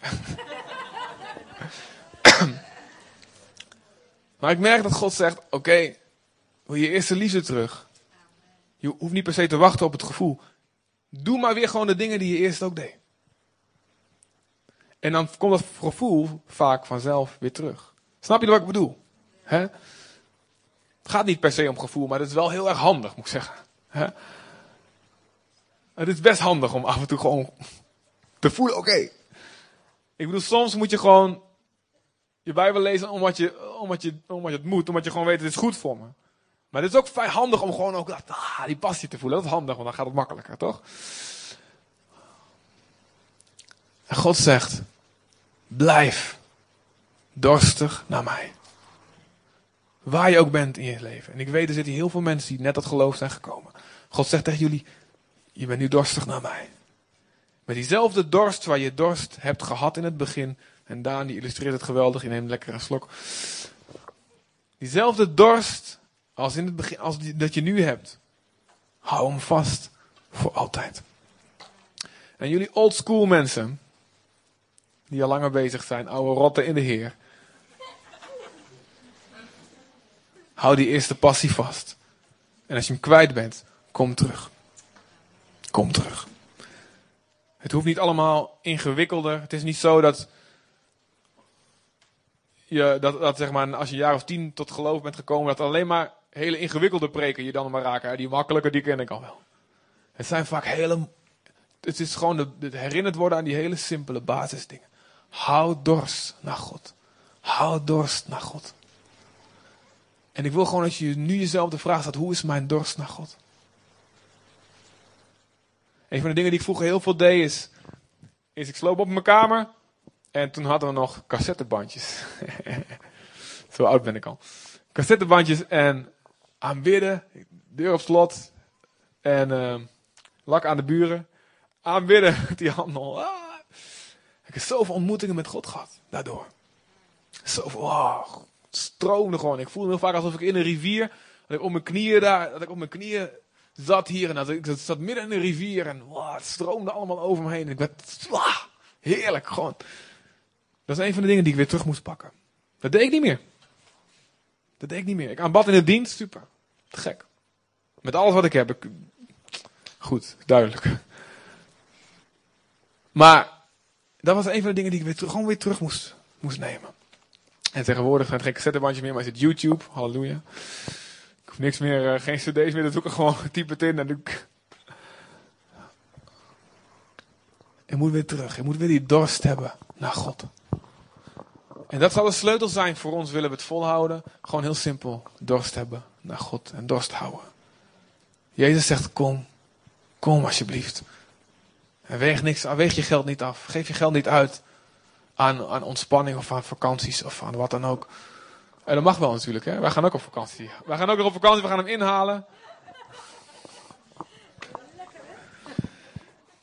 maar ik merk dat God zegt, oké, okay, wil je eerste liefde terug? Je hoeft niet per se te wachten op het gevoel. Doe maar weer gewoon de dingen die je eerst ook deed. En dan komt dat gevoel vaak vanzelf weer terug. Snap je wat ik bedoel? He? Het gaat niet per se om gevoel, maar het is wel heel erg handig, moet ik zeggen. He? Het is best handig om af en toe gewoon te voelen, oké. Ik bedoel, soms moet je gewoon je Bijbel lezen omdat je, omdat, je, omdat je het moet, omdat je gewoon weet, het is goed voor me. Maar het is ook fijn handig om gewoon ook ah, die passie te voelen. Dat is handig, want dan gaat het makkelijker, toch? En God zegt, blijf dorstig naar mij. Waar je ook bent in je leven. En ik weet, er zitten heel veel mensen die net tot geloof zijn gekomen. God zegt tegen jullie, je bent nu dorstig naar mij. Met diezelfde dorst waar je dorst hebt gehad in het begin. En Daan die illustreert het geweldig, lekker een slok. Diezelfde dorst als in het begin, als die, dat je nu hebt. Hou hem vast voor altijd. En jullie old school mensen, die al langer bezig zijn, oude rotten in de Heer. Hou die eerste passie vast. En als je hem kwijt bent, kom terug. Kom terug. Het hoeft niet allemaal ingewikkelder. Het is niet zo dat je, dat, dat zeg maar, als je een jaar of tien tot geloof bent gekomen, dat alleen maar hele ingewikkelde preken je dan maar raken. Die makkelijke, die ken ik al wel. Het zijn vaak hele, het is gewoon het herinnerd worden aan die hele simpele basisdingen. Hou dorst naar God. Hou dorst naar God. En ik wil gewoon dat je nu jezelf de vraag stelt, hoe is mijn dorst naar God? Een van de dingen die ik vroeger heel veel deed is, is ik sloop op mijn kamer en toen hadden we nog cassettebandjes. [laughs] Zo oud ben ik al. Cassettebandjes en aanbidden, deur op slot en uh, lak aan de buren. Aanbidden, [laughs] die handel. Ah. Ik heb zoveel ontmoetingen met God gehad, daardoor. Zoveel, oh, stroomde gewoon. Ik voelde me heel vaak alsof ik in een rivier, dat ik op mijn knieën daar, dat ik op mijn knieën zat hier en dat ik, zat midden in een rivier en het stroomde allemaal over me heen. En ik werd, heerlijk, gewoon. Dat is een van de dingen die ik weer terug moest pakken. Dat deed ik niet meer. Dat deed ik niet meer. Ik aanbad in de dienst, super. Gek. Met alles wat ik heb. Ik... Goed, duidelijk. Maar dat was een van de dingen die ik weer gewoon weer terug moest, moest nemen. En tegenwoordig geen cassettebandjes meer, maar is het YouTube. Halleluja. Ik hoef niks meer, uh, geen cd's meer te zoeken. Gewoon [laughs] typ het in en doe ik... Je moet weer terug. Je moet weer die dorst hebben naar God. En dat zal de sleutel zijn voor ons, willen we het volhouden. Gewoon heel simpel, dorst hebben naar God en dorst houden. Jezus zegt, kom, kom alsjeblieft. En weeg, niks, weeg je geld niet af. Geef je geld niet uit aan, aan ontspanning of aan vakanties of aan wat dan ook. En dat mag wel natuurlijk, hè. Wij gaan ook op vakantie. Wij gaan ook nog op vakantie, we gaan hem inhalen.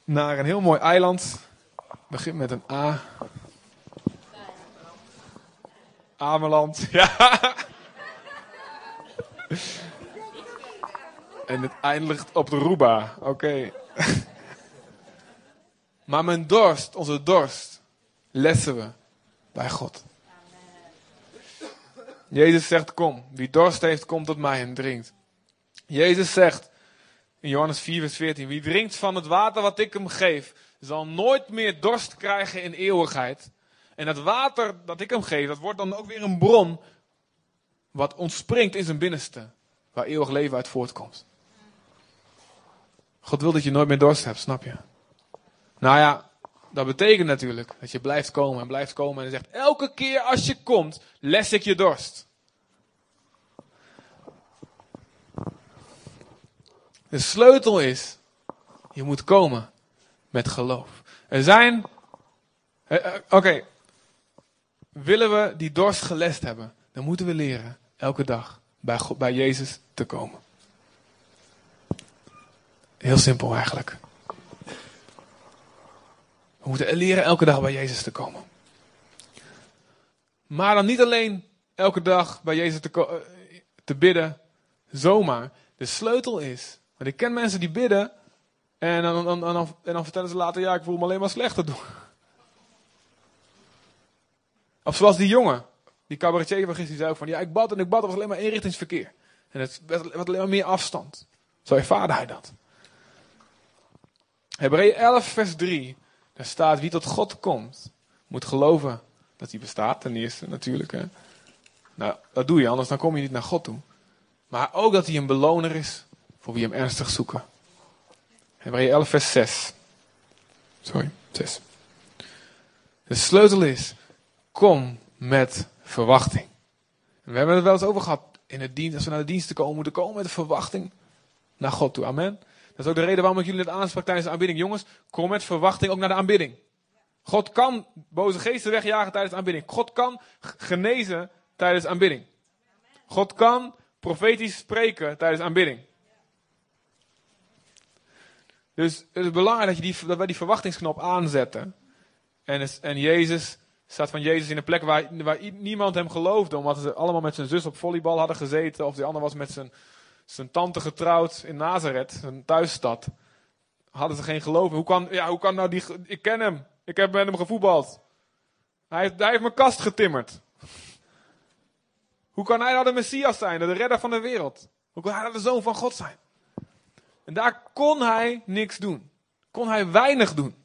Naar een heel mooi eiland. Begint met een A. Ameland. [laughs] Ja. En het eindigt op de Ruba. Oké. [laughs] Maar mijn dorst, onze dorst, lessen we bij God. Jezus zegt, kom. Wie dorst heeft, komt tot mij en drinkt. Jezus zegt in Johannes 4, vers 14, wie drinkt van het water wat ik hem geef, zal nooit meer dorst krijgen in eeuwigheid. En dat water dat ik hem geef, dat wordt dan ook weer een bron wat ontspringt in zijn binnenste, waar eeuwig leven uit voortkomt. God wil dat je nooit meer dorst hebt, snap je? Nou ja, dat betekent natuurlijk dat je blijft komen en blijft komen en zegt, elke keer als je komt, les ik je dorst. De sleutel is, je moet komen met geloof. Er zijn, eh, eh, oké, willen we die dorst gelest hebben, dan moeten we leren elke dag bij, God, bij Jezus te komen. Heel simpel eigenlijk. We moeten leren elke dag bij Jezus te komen. Maar dan niet alleen elke dag bij Jezus te, eh, te bidden, zomaar. De sleutel is, want ik ken mensen die bidden en dan, dan, dan, dan vertellen ze later, ja, ik voel me alleen maar slechter [laughs] doen. Of zoals die jongen, die cabaretier van gisteren, zei van, ja, ik bad en ik bad, er was alleen maar eenrichtingsverkeer. En het werd alleen maar meer afstand. Zo ervaarde hij dat. Hebreeën 11, vers 3. Daar staat, wie tot God komt, moet geloven dat hij bestaat, ten eerste natuurlijk. Hè. Nou, dat doe je, anders dan kom je niet naar God toe. Maar ook dat hij een beloner is voor wie hem ernstig zoeken. Hebreeën 11, vers 6. Sorry, 6. De sleutel is, kom met verwachting. We hebben het wel eens over gehad in het dienst. Als we naar de diensten komen, moeten komen met verwachting naar God toe. Amen. Dat is ook de reden waarom ik jullie net aansprak tijdens de aanbidding. Jongens, kom met verwachting ook naar de aanbidding. God kan boze geesten wegjagen tijdens de aanbidding. God kan genezen tijdens de aanbidding. God kan profetisch spreken tijdens de aanbidding. Dus het is belangrijk dat, je die, dat wij die verwachtingsknop aanzetten. En, en Jezus staat van Jezus in een plek waar, waar niemand hem geloofde. Omdat ze allemaal met zijn zus op volleybal hadden gezeten. Of die ander was met zijn, zijn tante getrouwd in Nazareth, zijn thuisstad. Hadden ze geen geloof. Hoe kan, ja, hoe kan nou die... Ik ken hem. Ik heb met hem gevoetbald. Hij hij heeft mijn kast getimmerd. Hoe kan hij nou de Messias zijn, de redder van de wereld? Hoe kan hij nou de zoon van God zijn? En daar kon hij niks doen. Kon hij weinig doen.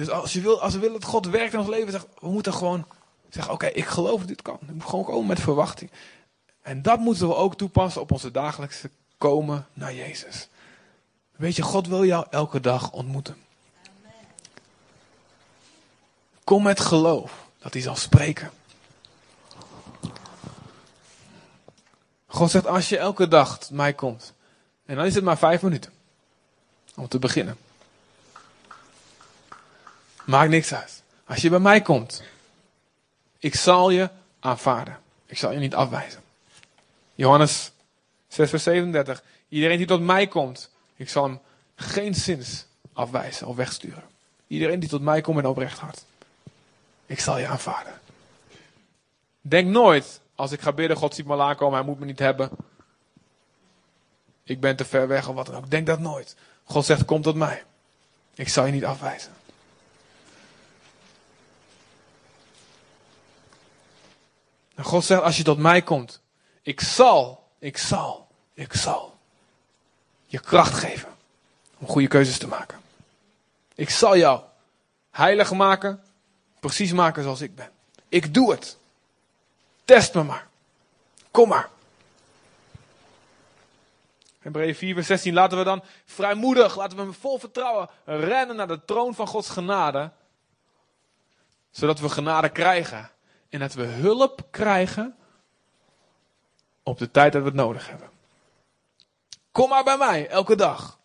Dus als, je wil, als we willen dat God werkt in ons leven, zeg, we moeten gewoon zeggen: Oké, ik geloof dat dit kan. Ik moet gewoon komen met verwachting. En dat moeten we ook toepassen op onze dagelijkse komen naar Jezus. Weet je, God wil jou elke dag ontmoeten. Kom met geloof dat hij zal spreken. God zegt, als je elke dag mij komt, en dan is het maar vijf minuten om te beginnen. Maakt niks uit. Als je bij mij komt, ik zal je aanvaarden. Ik zal je niet afwijzen. Johannes 6 vers 37. Iedereen die tot mij komt, ik zal hem geen zins afwijzen of wegsturen. Iedereen die tot mij komt met een oprecht hart. Ik zal je aanvaarden. Denk nooit, als ik ga bidden, God ziet me aankomen, hij moet me niet hebben. Ik ben te ver weg of wat dan ook. Denk dat nooit. God zegt, kom tot mij. Ik zal je niet afwijzen. En God zegt, als je tot mij komt, ik zal, ik zal, ik zal je kracht geven om goede keuzes te maken. Ik zal jou heilig maken, precies maken zoals ik ben. Ik doe het. Test me maar. Kom maar. Hebreeën 4 vers 16 laten we dan vrijmoedig, laten we met vol vertrouwen rennen naar de troon van Gods genade. Zodat we genade krijgen. En dat we hulp krijgen op de tijd dat we het nodig hebben. Kom maar bij mij, elke dag.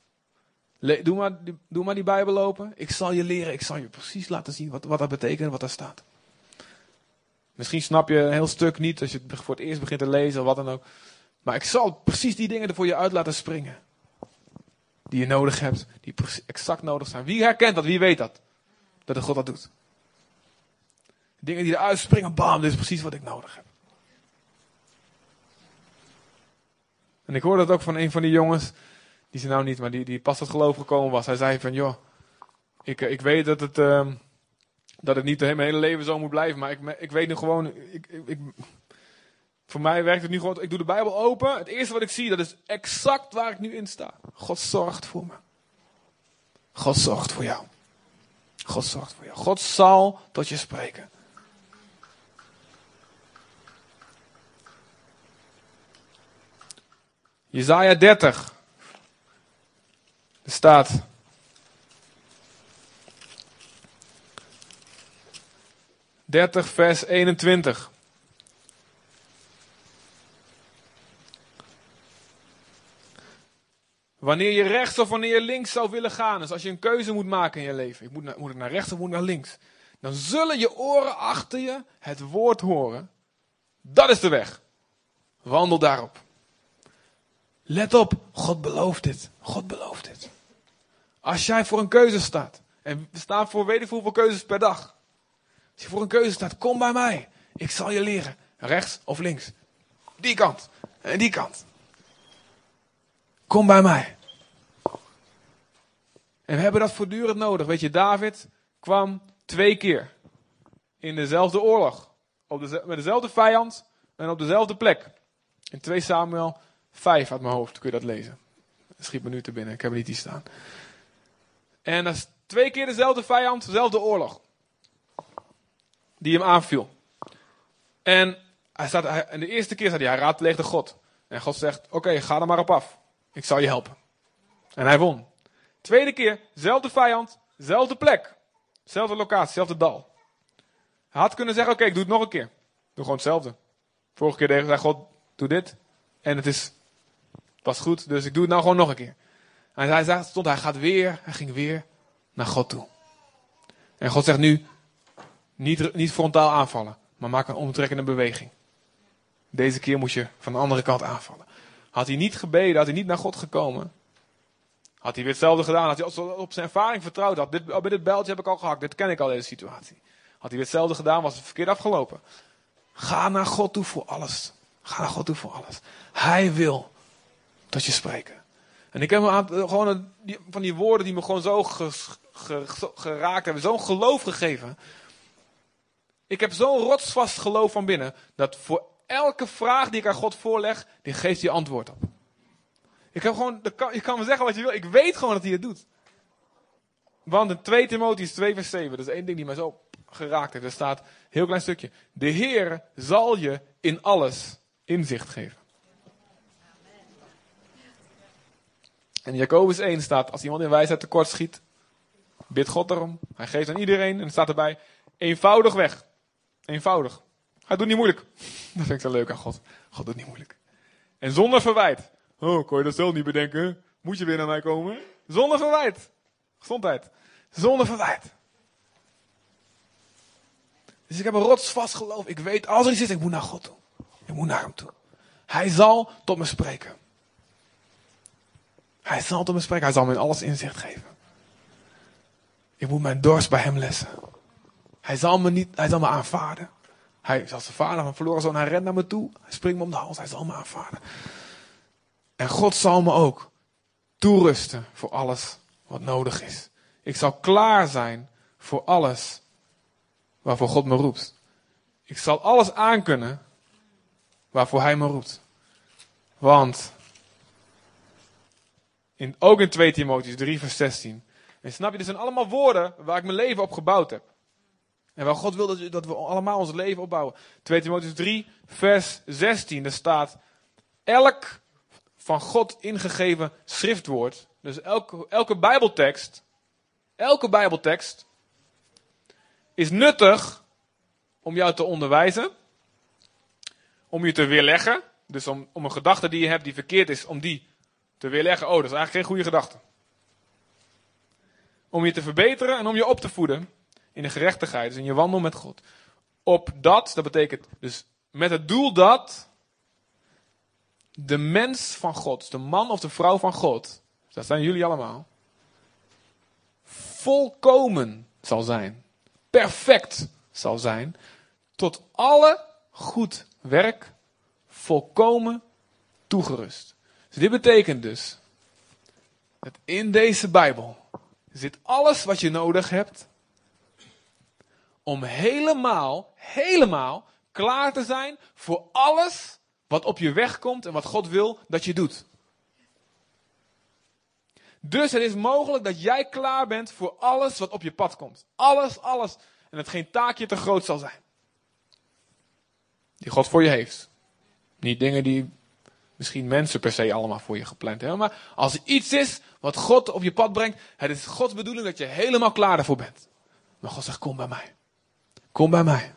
Doe, maar, doe maar die Bijbel open. Ik zal je leren, ik zal je precies laten zien wat, wat dat betekent en wat daar staat. Misschien snap je een heel stuk niet als je het voor het eerst begint te lezen of wat dan ook. Maar ik zal precies die dingen er voor je uit laten springen. Die je nodig hebt, die exact nodig zijn. Wie herkent dat? Wie weet dat? Dat de God dat doet. Dingen die eruit springen, bam, dit is precies wat ik nodig heb. En ik hoorde dat ook van een van die jongens, die ze nou niet, maar die, die pas tot geloof gekomen was. Hij zei van, joh, ik, eh, ik weet dat het, ehm, dat het niet mijn hele leven zo moet blijven, maar ik, ik weet nu gewoon, ik, ik, ik- voor mij werkt het nu gewoon, ik doe de Bijbel open, het eerste wat ik zie, dat is exact waar ik nu in sta. God zorgt voor me. God zorgt voor jou. God zorgt voor jou. God zal tot je spreken. Jezaja 30. Er staat. Dertig vers 21. Wanneer je rechts of wanneer je links zou willen gaan. Dus als je een keuze moet maken in je leven. Ik moet, moet ik naar rechts of moet ik naar links? dan zullen je oren achter je het woord horen. Dat is de weg. Wandel daarop. Let op, God belooft dit. God belooft dit. Als jij voor een keuze staat, en we staan voor weet ik hoeveel keuzes per dag. Als je voor een keuze staat, kom bij mij. Ik zal je leren. Rechts of links. Die kant. En die kant. Kom bij mij. En we hebben dat voortdurend nodig. Weet je, David kwam twee keer in dezelfde oorlog. Op met dezelfde vijand en op dezelfde plek. In 2 Samuel 5 uit mijn hoofd kun je dat lezen. Schiet me nu te binnen, ik heb er niet die staan. En dat is twee keer dezelfde vijand, dezelfde oorlog. Die hem aanviel. En, hij staat, en de eerste keer zei hij, hij raadpleegde God. En God zegt, oké, ga er maar op af. Ik zal je helpen. En hij won. Tweede keer, zelfde vijand, zelfde plek. Zelfde locatie, zelfde dal. Hij had kunnen zeggen, oké, ik doe het nog een keer. Doe gewoon hetzelfde. Vorige keer zei God, doe dit. En het is, was goed, dus ik doe het nou gewoon nog een keer. En hij stond, hij gaat weer, hij ging weer naar God toe. En God zegt nu, niet, niet frontaal aanvallen, maar maak een omtrekkende beweging. Deze keer moet je van de andere kant aanvallen. Had hij niet gebeden, had hij niet naar God gekomen, had hij weer hetzelfde gedaan. Had hij op zijn ervaring vertrouwd. Had dit, bij dit bijltje heb ik al gehakt. Dit ken ik al, deze situatie. Had hij weer hetzelfde gedaan, was het verkeerd afgelopen. Ga naar God toe voor alles. Ga naar God toe voor alles. Hij wil tot je spreken. En ik heb me gewoon een, van die woorden die me gewoon zo geraakt hebben. Zo'n geloof gegeven. Ik heb zo'n rotsvast geloof van binnen. Dat voor elke vraag die ik aan God voorleg, die geeft hij antwoord op. Ik heb gewoon, je kan me zeggen wat je wil. Ik weet gewoon dat hij het doet. Want in 2 Timotheus 2 vers 7, dat is één ding die mij zo geraakt heeft. Er staat, heel klein stukje. De Heer zal je in alles inzicht geven. En Jacobus 1 staat, als iemand in wijsheid tekort schiet, bid God erom. Hij geeft aan iedereen. En staat erbij, eenvoudig weg. Eenvoudig. Hij doet niet moeilijk. [laughs] Dat vind ik zo leuk aan God. God doet niet moeilijk. En zonder verwijt. Oh, kon je dat zelf niet bedenken? Moet je weer naar mij komen? Zonder verwijt. Gezondheid. Zonder verwijt. Dus ik heb een rotsvast geloof. Ik weet, als er iets is, ik moet naar God toe. Ik moet naar hem toe. Hij zal tot me spreken. Hij zal tot me spreken. Hij zal me in alles inzicht geven. Ik moet mijn dorst bij hem lessen. Hij zal me niet, hij zal me aanvaarden. Hij als zijn vader van verloren zoon. Hij rent naar me toe. Hij springt me om de hals. Hij zal me aanvaarden. En God zal me ook toerusten voor alles wat nodig is. Ik zal klaar zijn voor alles waarvoor God me roept. Ik zal alles aankunnen waarvoor Hij me roept. Want, in, ook in 2 Timotheus 3 vers 16. En snap je, dit zijn allemaal woorden waar ik mijn leven op gebouwd heb. En waar God wil dat, dat we allemaal ons leven opbouwen. 2 Timotheus 3 vers 16, daar staat, elk van God ingegeven schriftwoord. Dus elke, elke Bijbeltekst, elke Bijbeltekst is nuttig om jou te onderwijzen, om je te weerleggen. Dus om, om een gedachte die je hebt die verkeerd is, om die te weerleggen. Oh, dat is eigenlijk geen goede gedachte. Om je te verbeteren en om je op te voeden in de gerechtigheid, dus in je wandel met God. Op dat, dat betekent dus met het doel dat de mens van God, de man of de vrouw van God, dat zijn jullie allemaal, volkomen zal zijn, perfect zal zijn, tot alle goed werk volkomen toegerust. Dus dit betekent dus dat in deze Bijbel zit alles wat je nodig hebt om helemaal, helemaal klaar te zijn voor alles wat op je weg komt en wat God wil dat je doet. Dus het is mogelijk dat jij klaar bent voor alles wat op je pad komt. Alles, alles. En dat geen taakje te groot zal zijn. Die God voor je heeft. Niet dingen die misschien mensen per se allemaal voor je gepland hebben. Maar als er iets is wat God op je pad brengt. Het is Gods bedoeling dat je helemaal klaar ervoor bent. Maar God zegt, kom bij mij. Kom bij mij.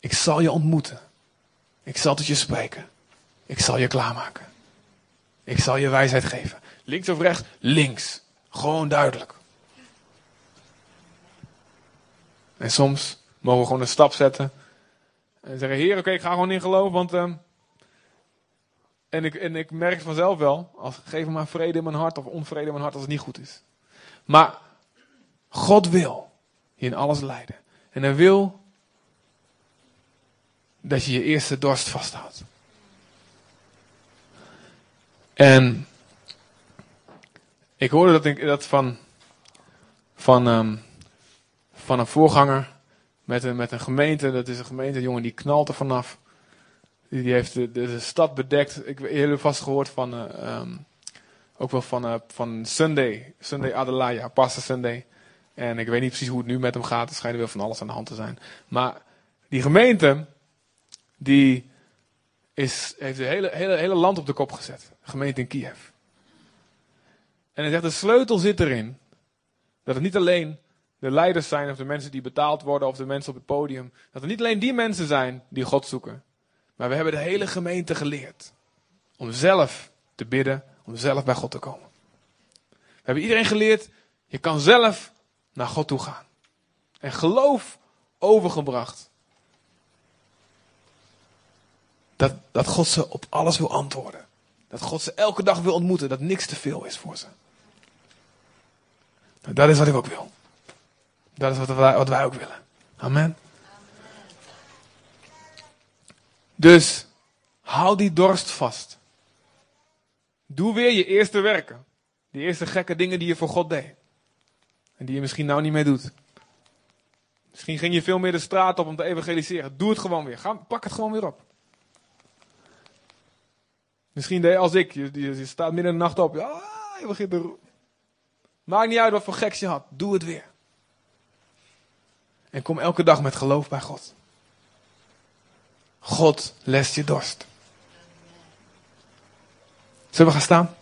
Ik zal je ontmoeten. Ik zal tot je spreken. Ik zal je klaarmaken. Ik zal je wijsheid geven. Links of rechts? Links. Gewoon duidelijk. En soms mogen we gewoon een stap zetten. En zeggen, heer, oké, ik ga gewoon in geloof, want... ehm, en, ik, en ik merk vanzelf wel, als, geef me maar vrede in mijn hart of onvrede in mijn hart als het niet goed is. Maar God wil je in alles leiden. En hij wil dat je je eerste dorst vasthoudt. En ik hoorde dat, ik, dat van, van, ehm, van een voorganger met een, met een gemeente. Dat is een gemeente, jongen, die knalt er vanaf. Die, heeft de, stad bedekt. Ik heb jullie vast gehoord van, eh, ehm, ook wel van, eh, van Sunday. Sunday Adelaya, Pastor Sunday. En ik weet niet precies hoe het nu met hem gaat. Er schijnt wel van alles aan de hand te zijn. Maar die gemeente, die is, heeft het hele, hele, hele land op de kop gezet. Gemeente in Kiev. En hij zegt, de sleutel zit erin. Dat het niet alleen de leiders zijn of de mensen die betaald worden of de mensen op het podium. Dat het niet alleen die mensen zijn die God zoeken. Maar we hebben de hele gemeente geleerd. Om zelf te bidden, om zelf bij God te komen. We hebben iedereen geleerd, je kan zelf naar God toe gaan. En geloof overgebracht. Dat, dat God ze op alles wil antwoorden. Dat God ze elke dag wil ontmoeten. Dat niks te veel is voor ze. Nou, dat is wat ik ook wil. Dat is wat wat wij ook willen. Amen. Dus hou die dorst vast. Doe weer je eerste werken. Die eerste gekke dingen die je voor God deed. En die je misschien nou niet meer doet. Misschien ging je veel meer de straat op om te evangeliseren. Doe het gewoon weer. Ga, pak het gewoon weer op. Misschien deed als ik. Je, staat midden in de nacht op. Ja, je begint te Maakt niet uit wat voor geks je had. Doe het weer. En kom elke dag met geloof bij God. God lest je dorst. Zullen we gaan staan?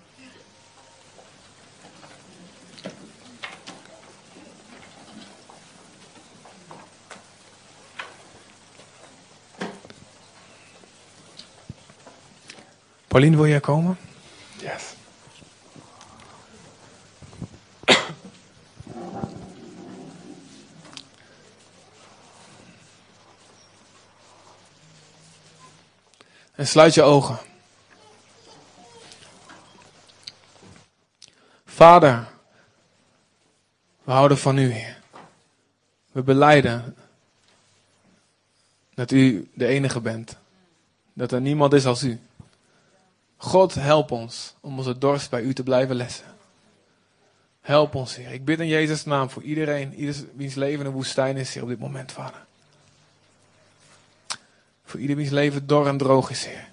Pauline, wil jij komen? Yes. Sluit je ogen. Vader, we houden van u, Heer. We beleiden dat u de enige bent. Dat er niemand is als u. God, help ons om onze dorst bij u te blijven lessen. Help ons, Heer. Ik bid in Jezus' naam voor iedereen, ieders wiens leven een woestijn is, Heer, op dit moment, Vader. Voor ieder wiens leven dor en droog is, Heer.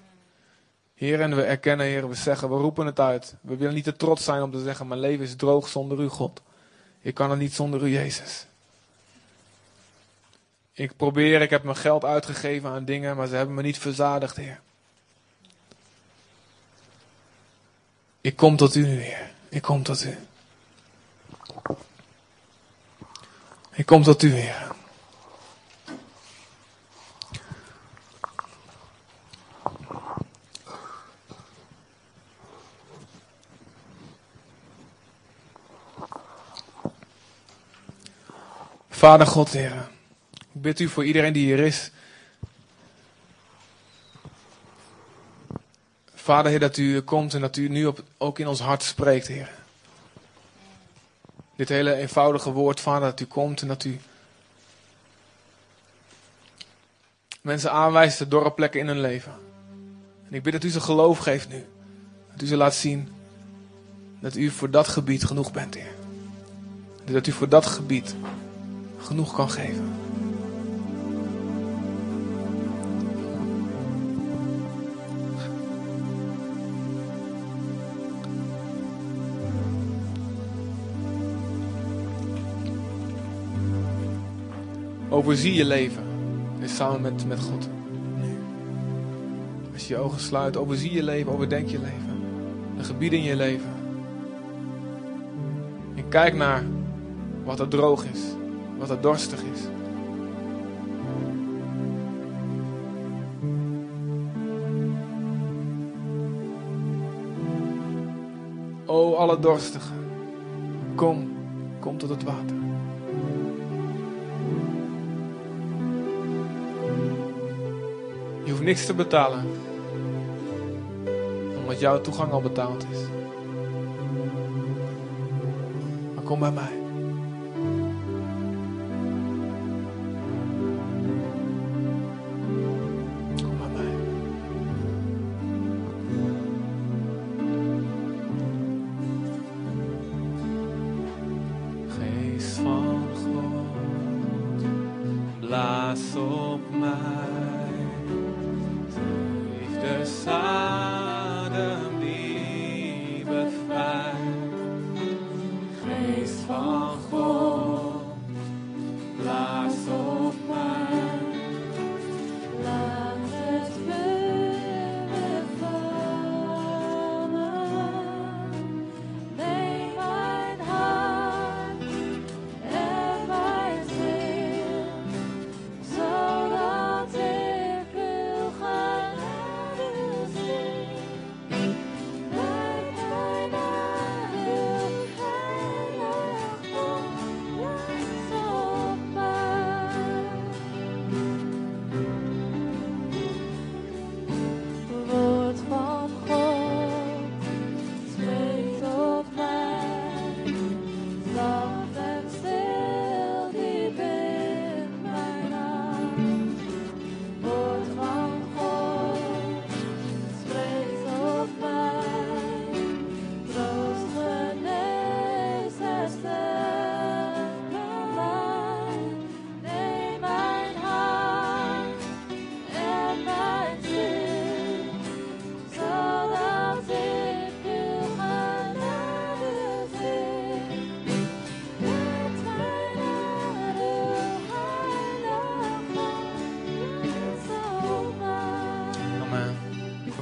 Heer, en we erkennen, Heer, we zeggen, we roepen het uit. We willen niet te trots zijn om te zeggen, mijn leven is droog zonder u, God. Ik kan het niet zonder u, Jezus. Ik probeer, ik heb mijn geld uitgegeven aan dingen, maar ze hebben me niet verzadigd, Heer. Ik kom tot u nu, Heer. Ik kom tot u. Ik kom tot u, Heer. Vader God, Heer. Ik bid u voor iedereen die hier is. Vader, Heer, dat u komt en dat u nu op, ook in ons hart spreekt, Heer. Dit hele eenvoudige woord, Vader, dat u komt en dat u mensen aanwijst de dorre plekken in hun leven. En ik bid dat u ze geloof geeft nu. Dat u ze laat zien dat u voor dat gebied genoeg bent, Heer. Dat u voor dat gebied genoeg kan geven. Overzie je leven. Is samen met, met God. Nu. Als je je ogen sluit, overzie je leven, overdenk je leven. De gebieden in je leven. En kijk naar wat er droog is wat er dorstig is. O alle dorstigen, kom, kom tot het water. Je hoeft niks te betalen, omdat jouw toegang al betaald is. Maar kom bij mij.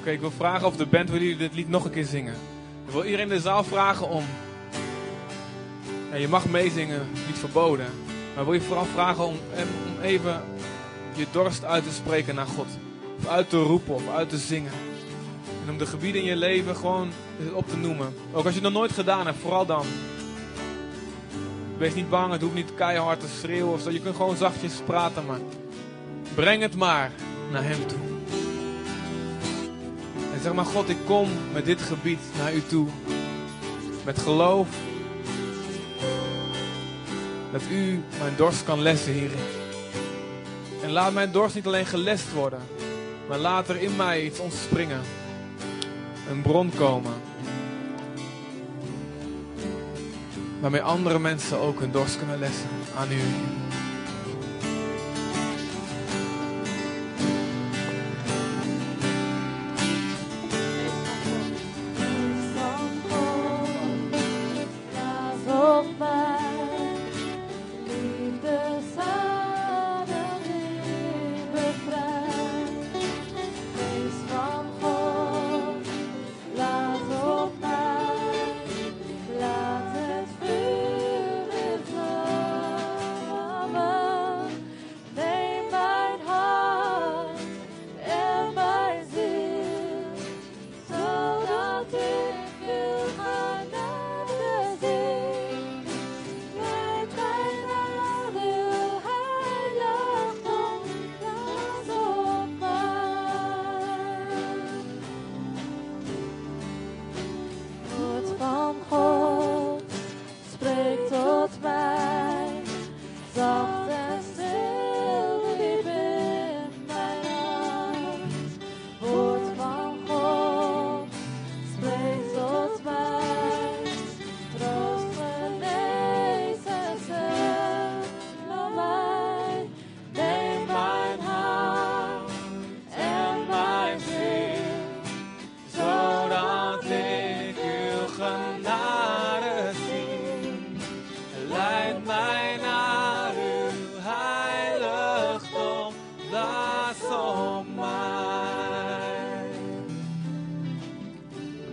Oké, ik wil vragen of de band wil jullie dit lied nog een keer zingen. Ik wil iedereen in de zaal vragen om. Ja, je mag meezingen, niet verboden. Maar wil je vooral vragen om, em, om even je dorst uit te spreken naar God. Of uit te roepen of uit te zingen. En om de gebieden in je leven gewoon op te noemen. Ook als je het nog nooit gedaan hebt, vooral dan. Wees niet bang, het hoeft niet keihard te schreeuwen of zo. Je kunt gewoon zachtjes praten, maar breng het maar naar Hem toe. Zeg maar, God, ik kom met dit gebied naar u toe. Met geloof. Dat u mijn dorst kan lessen hierin. En laat mijn dorst niet alleen gelest worden. Maar laat er in mij iets ontspringen. Een bron komen. Waarmee andere mensen ook hun dorst kunnen lessen aan u.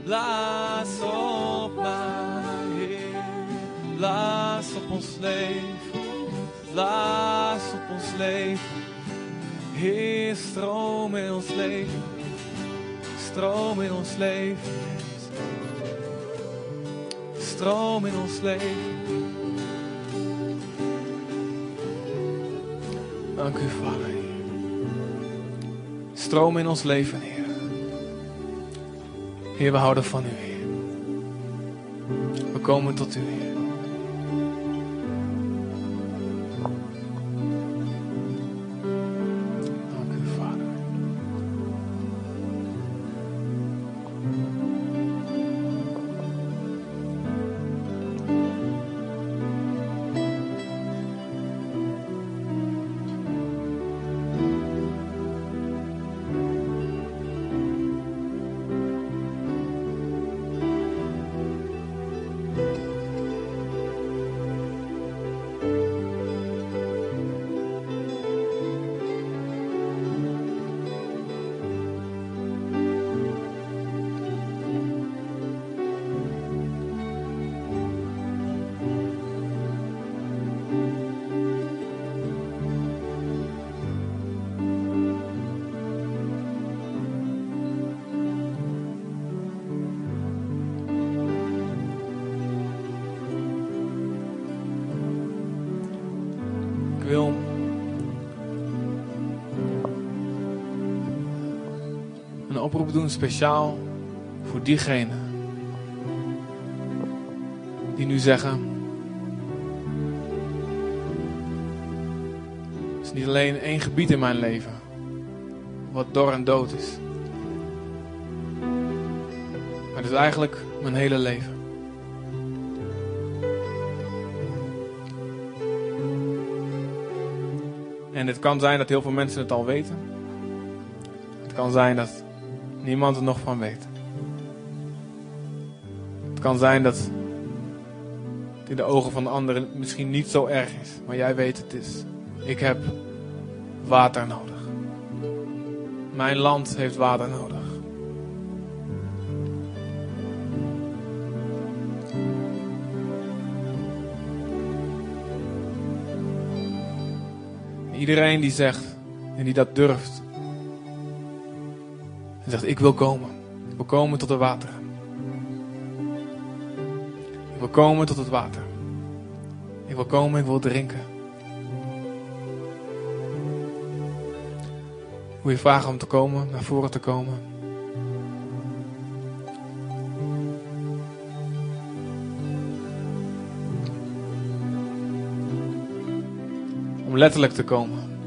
Blaas op mij, op ons leven, blaas op ons leven. Heer, stroom in ons leven, stroom in ons leven. Stroom in ons leven. Dank u, Vader. stromen in ons leven, Heer. Heer, we houden van U. We komen tot U, Heer. Doen speciaal voor diegenen die nu zeggen: Het is niet alleen één gebied in mijn leven wat dor en dood is, maar het is eigenlijk mijn hele leven. En het kan zijn dat heel veel mensen het al weten. Het kan zijn dat niemand er nog van weet. Het kan zijn dat het in de ogen van de anderen misschien niet zo erg is. Maar jij weet het is. Ik heb water nodig. Mijn land heeft water nodig. Iedereen die zegt en die dat durft. En zegt ik wil komen. Ik wil komen tot het water. Ik wil komen tot het water. Ik wil komen, ik wil drinken. Wil je vragen om te komen, naar voren te komen? Om letterlijk te komen.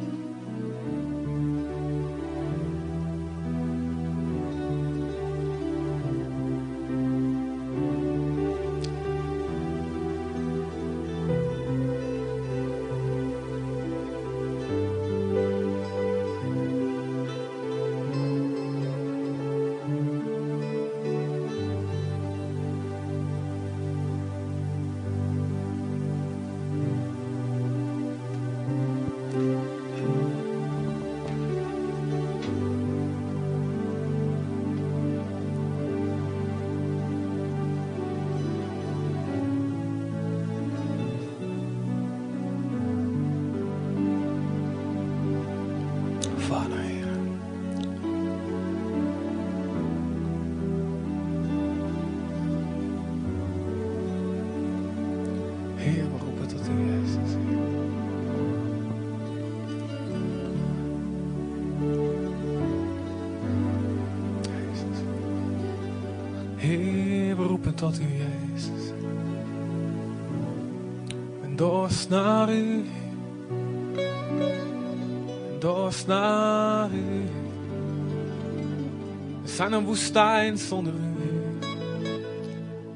Woestijn zonder u.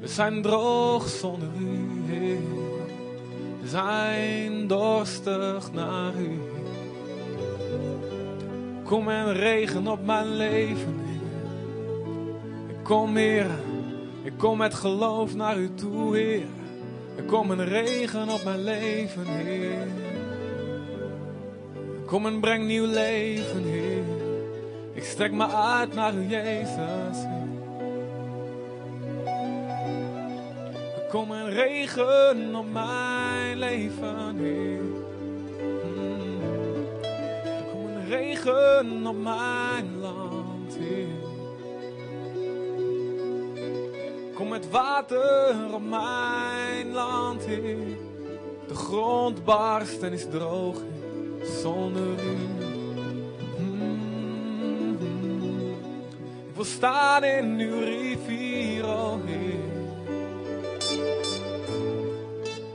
We zijn droog zonder u. Heer. We zijn dorstig naar u. Kom en regen op mijn leven. Heer. Ik kom, Heer. Ik kom met geloof naar u toe, Heer. Ik kom en regen op mijn leven, Heer. Kom en breng nieuw leven, Heer. Strek me uit naar u, Jezus. Kom en regen op mijn leven, Heer. Mm. Kom en regen op mijn land, Heer. Kom met water op mijn land, Heer. De grond barst en is droog, zonder u. wil staan in uw rivier, oh Heer.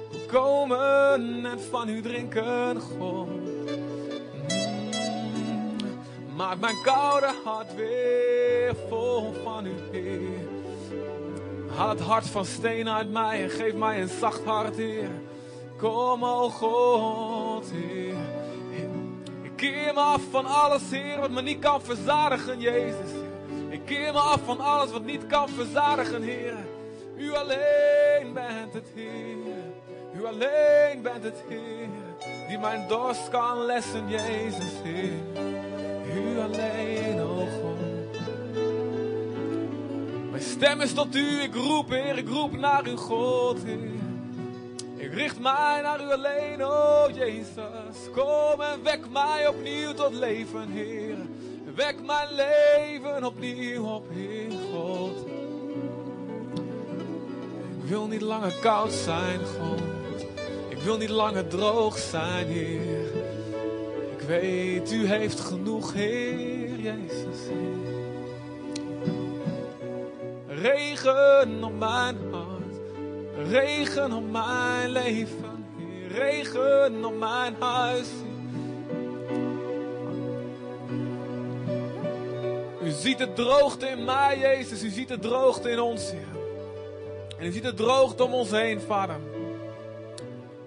Wil komen en van u drinken, God. Mm, Maak mijn koude hart weer vol van u, Heer. Haal het hart van steen uit mij en geef mij een zacht hart, Heer. Kom, o God, Heer. Ik keer me af van alles, Heer, wat me niet kan verzadigen, Jezus. Ik keer me af van alles wat niet kan verzadigen, Heer. U alleen bent het, Heer. U alleen bent het, Heer. Die mijn dorst kan lessen, Jezus, Heer. U alleen, o God. Mijn stem is tot u, ik roep, Heer, ik roep naar uw God, Heer. Ik richt mij naar u alleen, oh Jezus. Kom en wek mij opnieuw tot leven, Heer. Wek mijn leven opnieuw op, Heer God. Ik wil niet langer koud zijn, God. Ik wil niet langer droog zijn, Heer. Ik weet, u heeft genoeg, Heer Jezus. Regen op mijn hart, regen op mijn leven, Heer. Regen op mijn huis. U ziet de droogte in mij, Jezus. U ziet de droogte in ons, Heer. En u ziet de droogte om ons heen, Vader.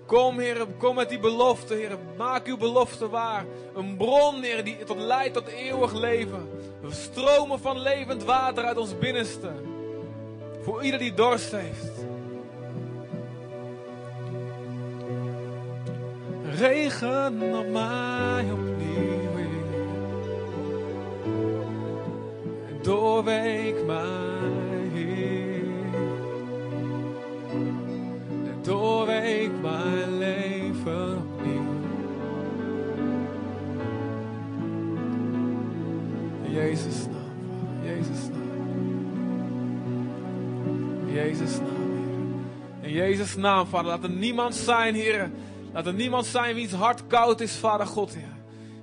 Kom, Heer, kom met die belofte, Heer. Maak uw belofte waar. Een bron, Heer, die tot leidt tot eeuwig leven. Stromen van levend water uit ons binnenste. Voor ieder die dorst heeft. Regen op mij opnieuw, doorweek mij, Heer. En doorweek mijn leven. In Jezus' naam, Jezus' naam. Jezus' naam, Heer. In Jezus' naam, Vader, laat er niemand zijn, Heer. Laat er niemand zijn wiens hart koud is, Vader God.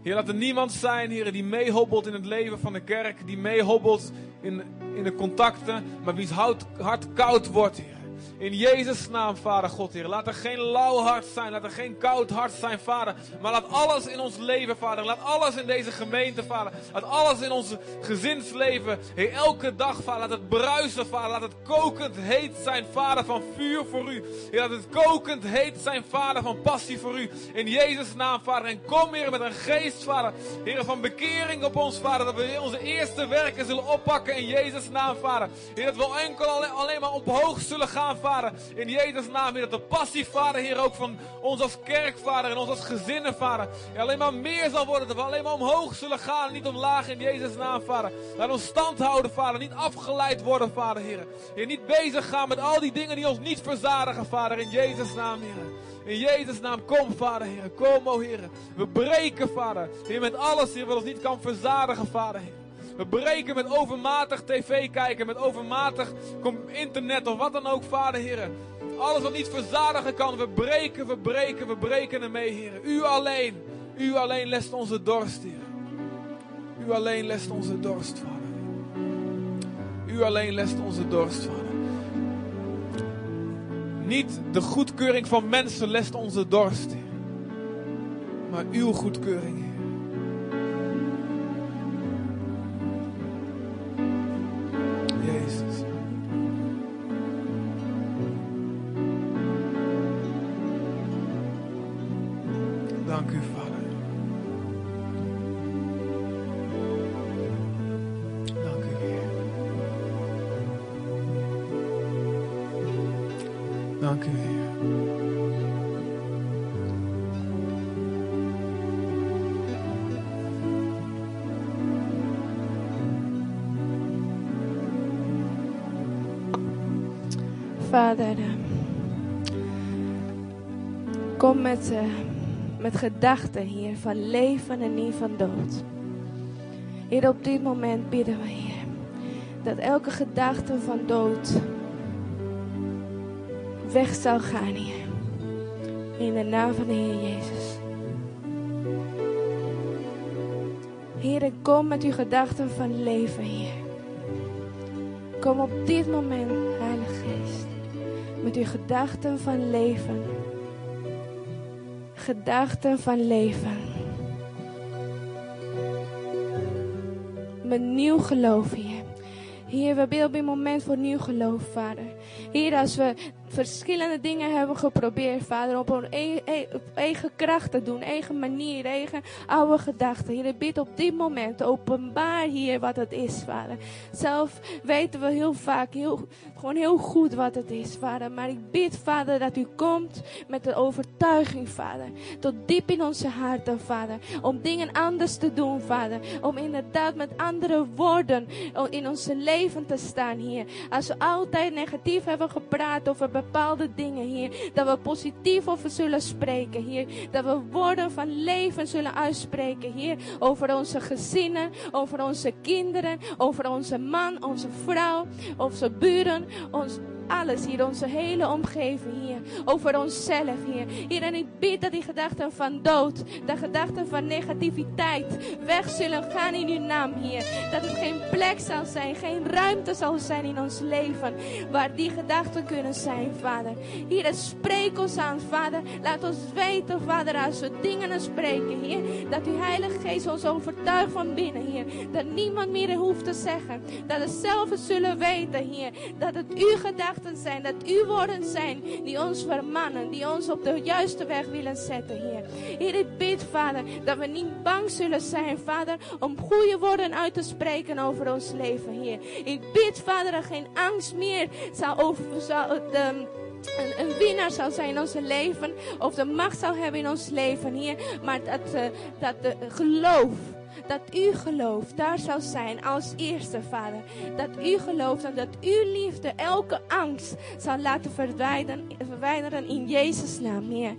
Heer, laat er niemand zijn, Heer, die meehobbelt in het leven van de kerk. Die meehobbelt in, in de contacten, maar wiens hout- hart koud wordt, Heer. In Jezus' naam, Vader God, Heer. Laat er geen lauw hart zijn, laat er geen koud hart zijn, Vader. Maar laat alles in ons leven, Vader. Laat alles in deze gemeente, Vader. Laat alles in ons gezinsleven, Heer, elke dag, Vader. Laat het bruisen, Vader. Laat het kokend heet zijn, Vader, van vuur voor u. Heer, laat het kokend heet zijn, Vader, van passie voor u. In Jezus' naam, Vader. En kom, Heer, met een geest, Vader. Heer, van bekering op ons, Vader. Dat we onze eerste werken zullen oppakken in Jezus' naam, Vader. Heer, dat we enkel alleen, alleen maar omhoog zullen gaan, Vader. In Jezus' naam, Heer, dat de passie, Vader, Heer, ook van ons als kerk, Vader, en ons als gezinnen, Vader. Alleen maar meer zal worden. Dat we alleen maar omhoog zullen gaan en niet omlaag in Jezus' naam, Vader. Laat ons stand houden, Vader. Niet afgeleid worden, Vader, Heer. Heer, niet bezig gaan met al die dingen die ons niet verzadigen, Vader. In Jezus' naam, Heer. In Jezus' naam, kom, Vader, Heer. Kom, o Heer. We breken, Vader. Heer, met alles, Heer, wat ons niet kan verzadigen, Vader, Heer. We breken met overmatig tv kijken, met overmatig internet of wat dan ook, Vader, Heer. Alles wat niet verzadigen kan, we breken, we breken, we breken ermee, Heer. U alleen, u alleen lest onze dorst, Heer. U alleen lest onze dorst, Vader. U alleen lest onze dorst, Vader. Niet de goedkeuring van mensen lest onze dorst. Maar uw goedkeuring, Heer. Eh, kom met, eh, met gedachten hier van leven en niet van dood. Heer, op dit moment bidden we, Heer, dat elke gedachte van dood weg zal gaan, Heer. In de naam van de Heer Jezus. Heer, kom met uw gedachten van leven, Heer. Kom op dit moment, met uw gedachten van leven. Gedachten van leven. Met nieuw geloof, Heer. Heer, we bidden op dit moment voor nieuw geloof, Vader. Heer, als we verschillende dingen hebben geprobeerd, Vader, op e- e- op eigen kracht te doen, eigen manier, eigen oude gedachten. Heer, ik bid op dit moment, openbaar hier wat het is, Vader. Zelf weten we heel vaak heel, gewoon heel goed wat het is, Vader. Maar ik bid, Vader, dat u komt met de overtuiging, Vader. Tot diep in onze harten, Vader. Om dingen anders te doen, Vader. Om inderdaad met andere woorden in onze leven te staan, hier. Als we altijd negatief hebben gepraat over bepaalde dingen, hier. Dat we positief over zullen spreken, hier. Dat we woorden van leven zullen uitspreken, hier. Over onze gezinnen, over onze kinderen, over onze man, onze vrouw, onze buren, ons alles hier, onze hele omgeving hier, over onszelf hier. Hier en ik bid dat die gedachten van dood, de gedachten van negativiteit weg zullen gaan in uw naam hier. Dat het geen plek zal zijn, geen ruimte zal zijn in ons leven waar die gedachten kunnen zijn, Vader. Hier, en spreek ons aan, Vader. Laat ons weten, Vader, als we dingen spreken, hier, dat uw Heilige Geest ons overtuigt van binnen, hier. Dat niemand meer hoeft te zeggen. Dat we zelf zullen weten, hier, dat het uw gedachten zijn, dat uw woorden zijn die ons vermannen, die ons op de juiste weg willen zetten, Heer. Heer, ik bid, Vader, dat we niet bang zullen zijn, Vader, om goede woorden uit te spreken over ons leven, Heer. Ik bid, Vader, dat geen angst meer zal over, zal, de, een, een, winnaar zijn in ons leven, of de macht zou hebben in ons leven, Heer. Maar dat, uh, dat de geloof dat u gelooft daar zou zijn als eerste, Vader. Dat u gelooft en dat uw liefde elke angst zal laten verwijderen, in Jezus' naam, Heer.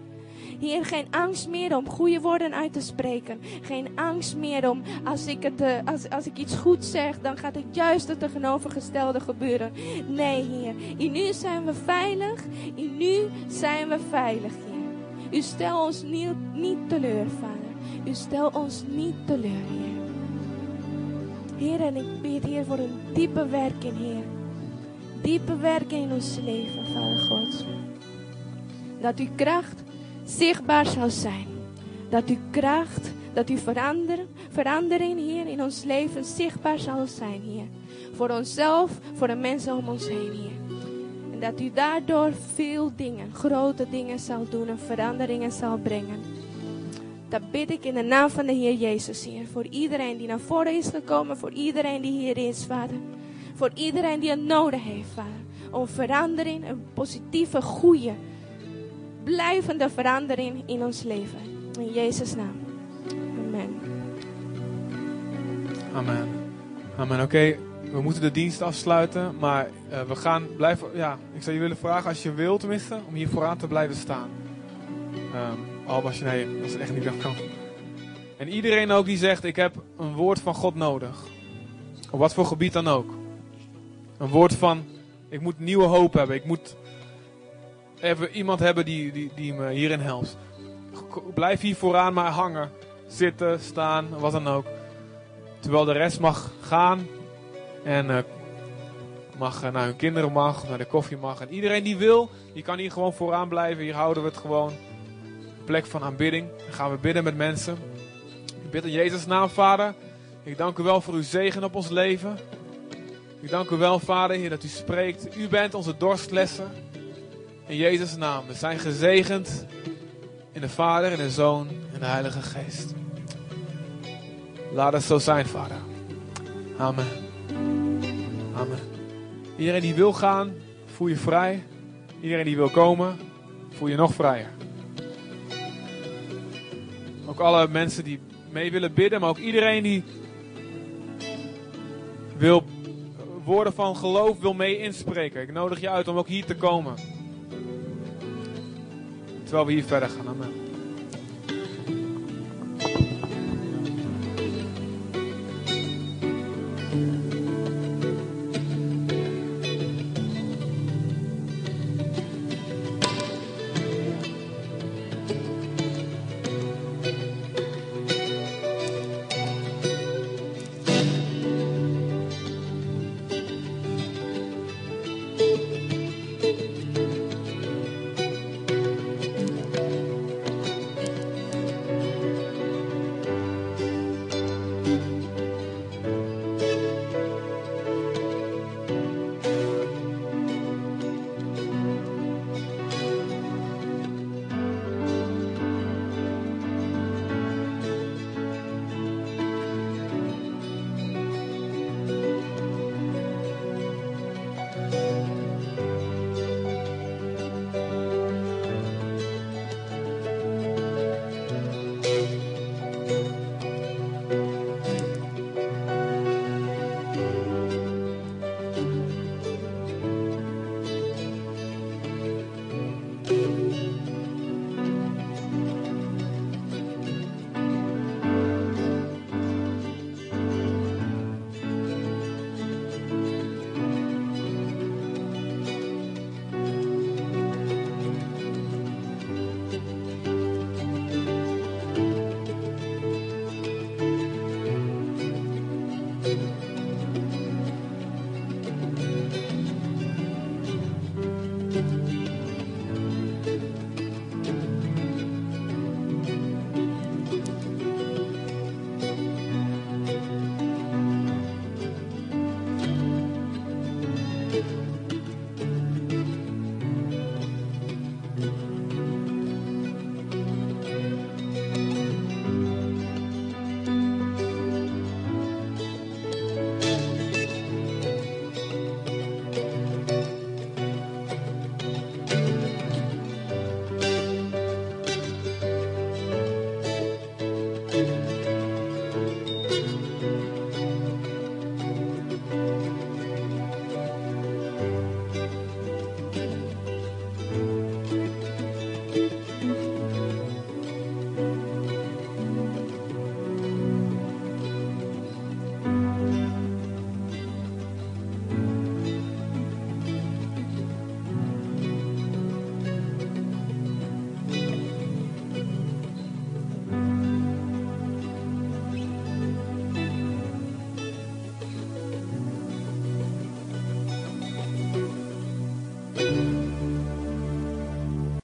Heer, geen angst meer om goede woorden uit te spreken. Geen angst meer om, als ik, het, uh, als, als ik iets goed zeg, dan gaat het juist het tegenovergestelde gebeuren. Nee, Heer. In u zijn we veilig. In u zijn we veilig, Heer. U stelt ons niet, niet teleur, Vader. U stelt ons niet teleur, Heer. Heer, en ik bid, Heer, voor een diepe werking, Heer. Diepe werking in ons leven, Vader God. Dat uw kracht zichtbaar zal zijn. Dat uw kracht, dat uw verander, verandering, Heer, in ons leven zichtbaar zal zijn, Heer. Voor onszelf, voor de mensen om ons heen, Heer. En dat u daardoor veel dingen, grote dingen zal doen en veranderingen zal brengen. Dat bid ik in de naam van de Heer Jezus, Heer. Voor iedereen die naar voren is gekomen, voor iedereen die hier is, Vader. Voor iedereen die het nodig heeft, Vader. Om verandering, een positieve, goede, blijvende verandering in ons leven. In Jezus' naam. Amen. Amen. Amen. Oké, we moeten de dienst afsluiten, maar uh, we gaan blijven. Ja, ik zou je willen vragen, als je wilt tenminste, om hier vooraan te blijven staan. Um, al was je nee, dat is echt niet dat kan. En iedereen ook die zegt: Ik heb een woord van God nodig. Op wat voor gebied dan ook. Een woord van: Ik moet nieuwe hoop hebben. Ik moet even iemand hebben die, die, die me hierin helpt. Blijf hier vooraan maar hangen. Zitten, staan, wat dan ook. Terwijl de rest mag gaan. En uh, mag uh, naar hun kinderen mag, naar de koffie mag. En iedereen die wil, die kan hier gewoon vooraan blijven. Hier houden we het gewoon plek van aanbidding. Dan gaan we bidden met mensen. Ik bid in Jezus' naam, Vader. Ik dank u wel voor uw zegen op ons leven. Ik dank u wel, Vader, Heer, dat u spreekt. U bent onze dorstlessen. In Jezus' naam. We zijn gezegend in de Vader, in de Zoon en de Heilige Geest. Laat het zo zijn, Vader. Amen. Amen. Iedereen die wil gaan, voel je vrij. Iedereen die wil komen, voel je nog vrijer. Ook alle mensen die mee willen bidden, maar ook iedereen die wil woorden van geloof wil mee inspreken. Ik nodig je uit om ook hier te komen. Terwijl we hier verder gaan. Amen.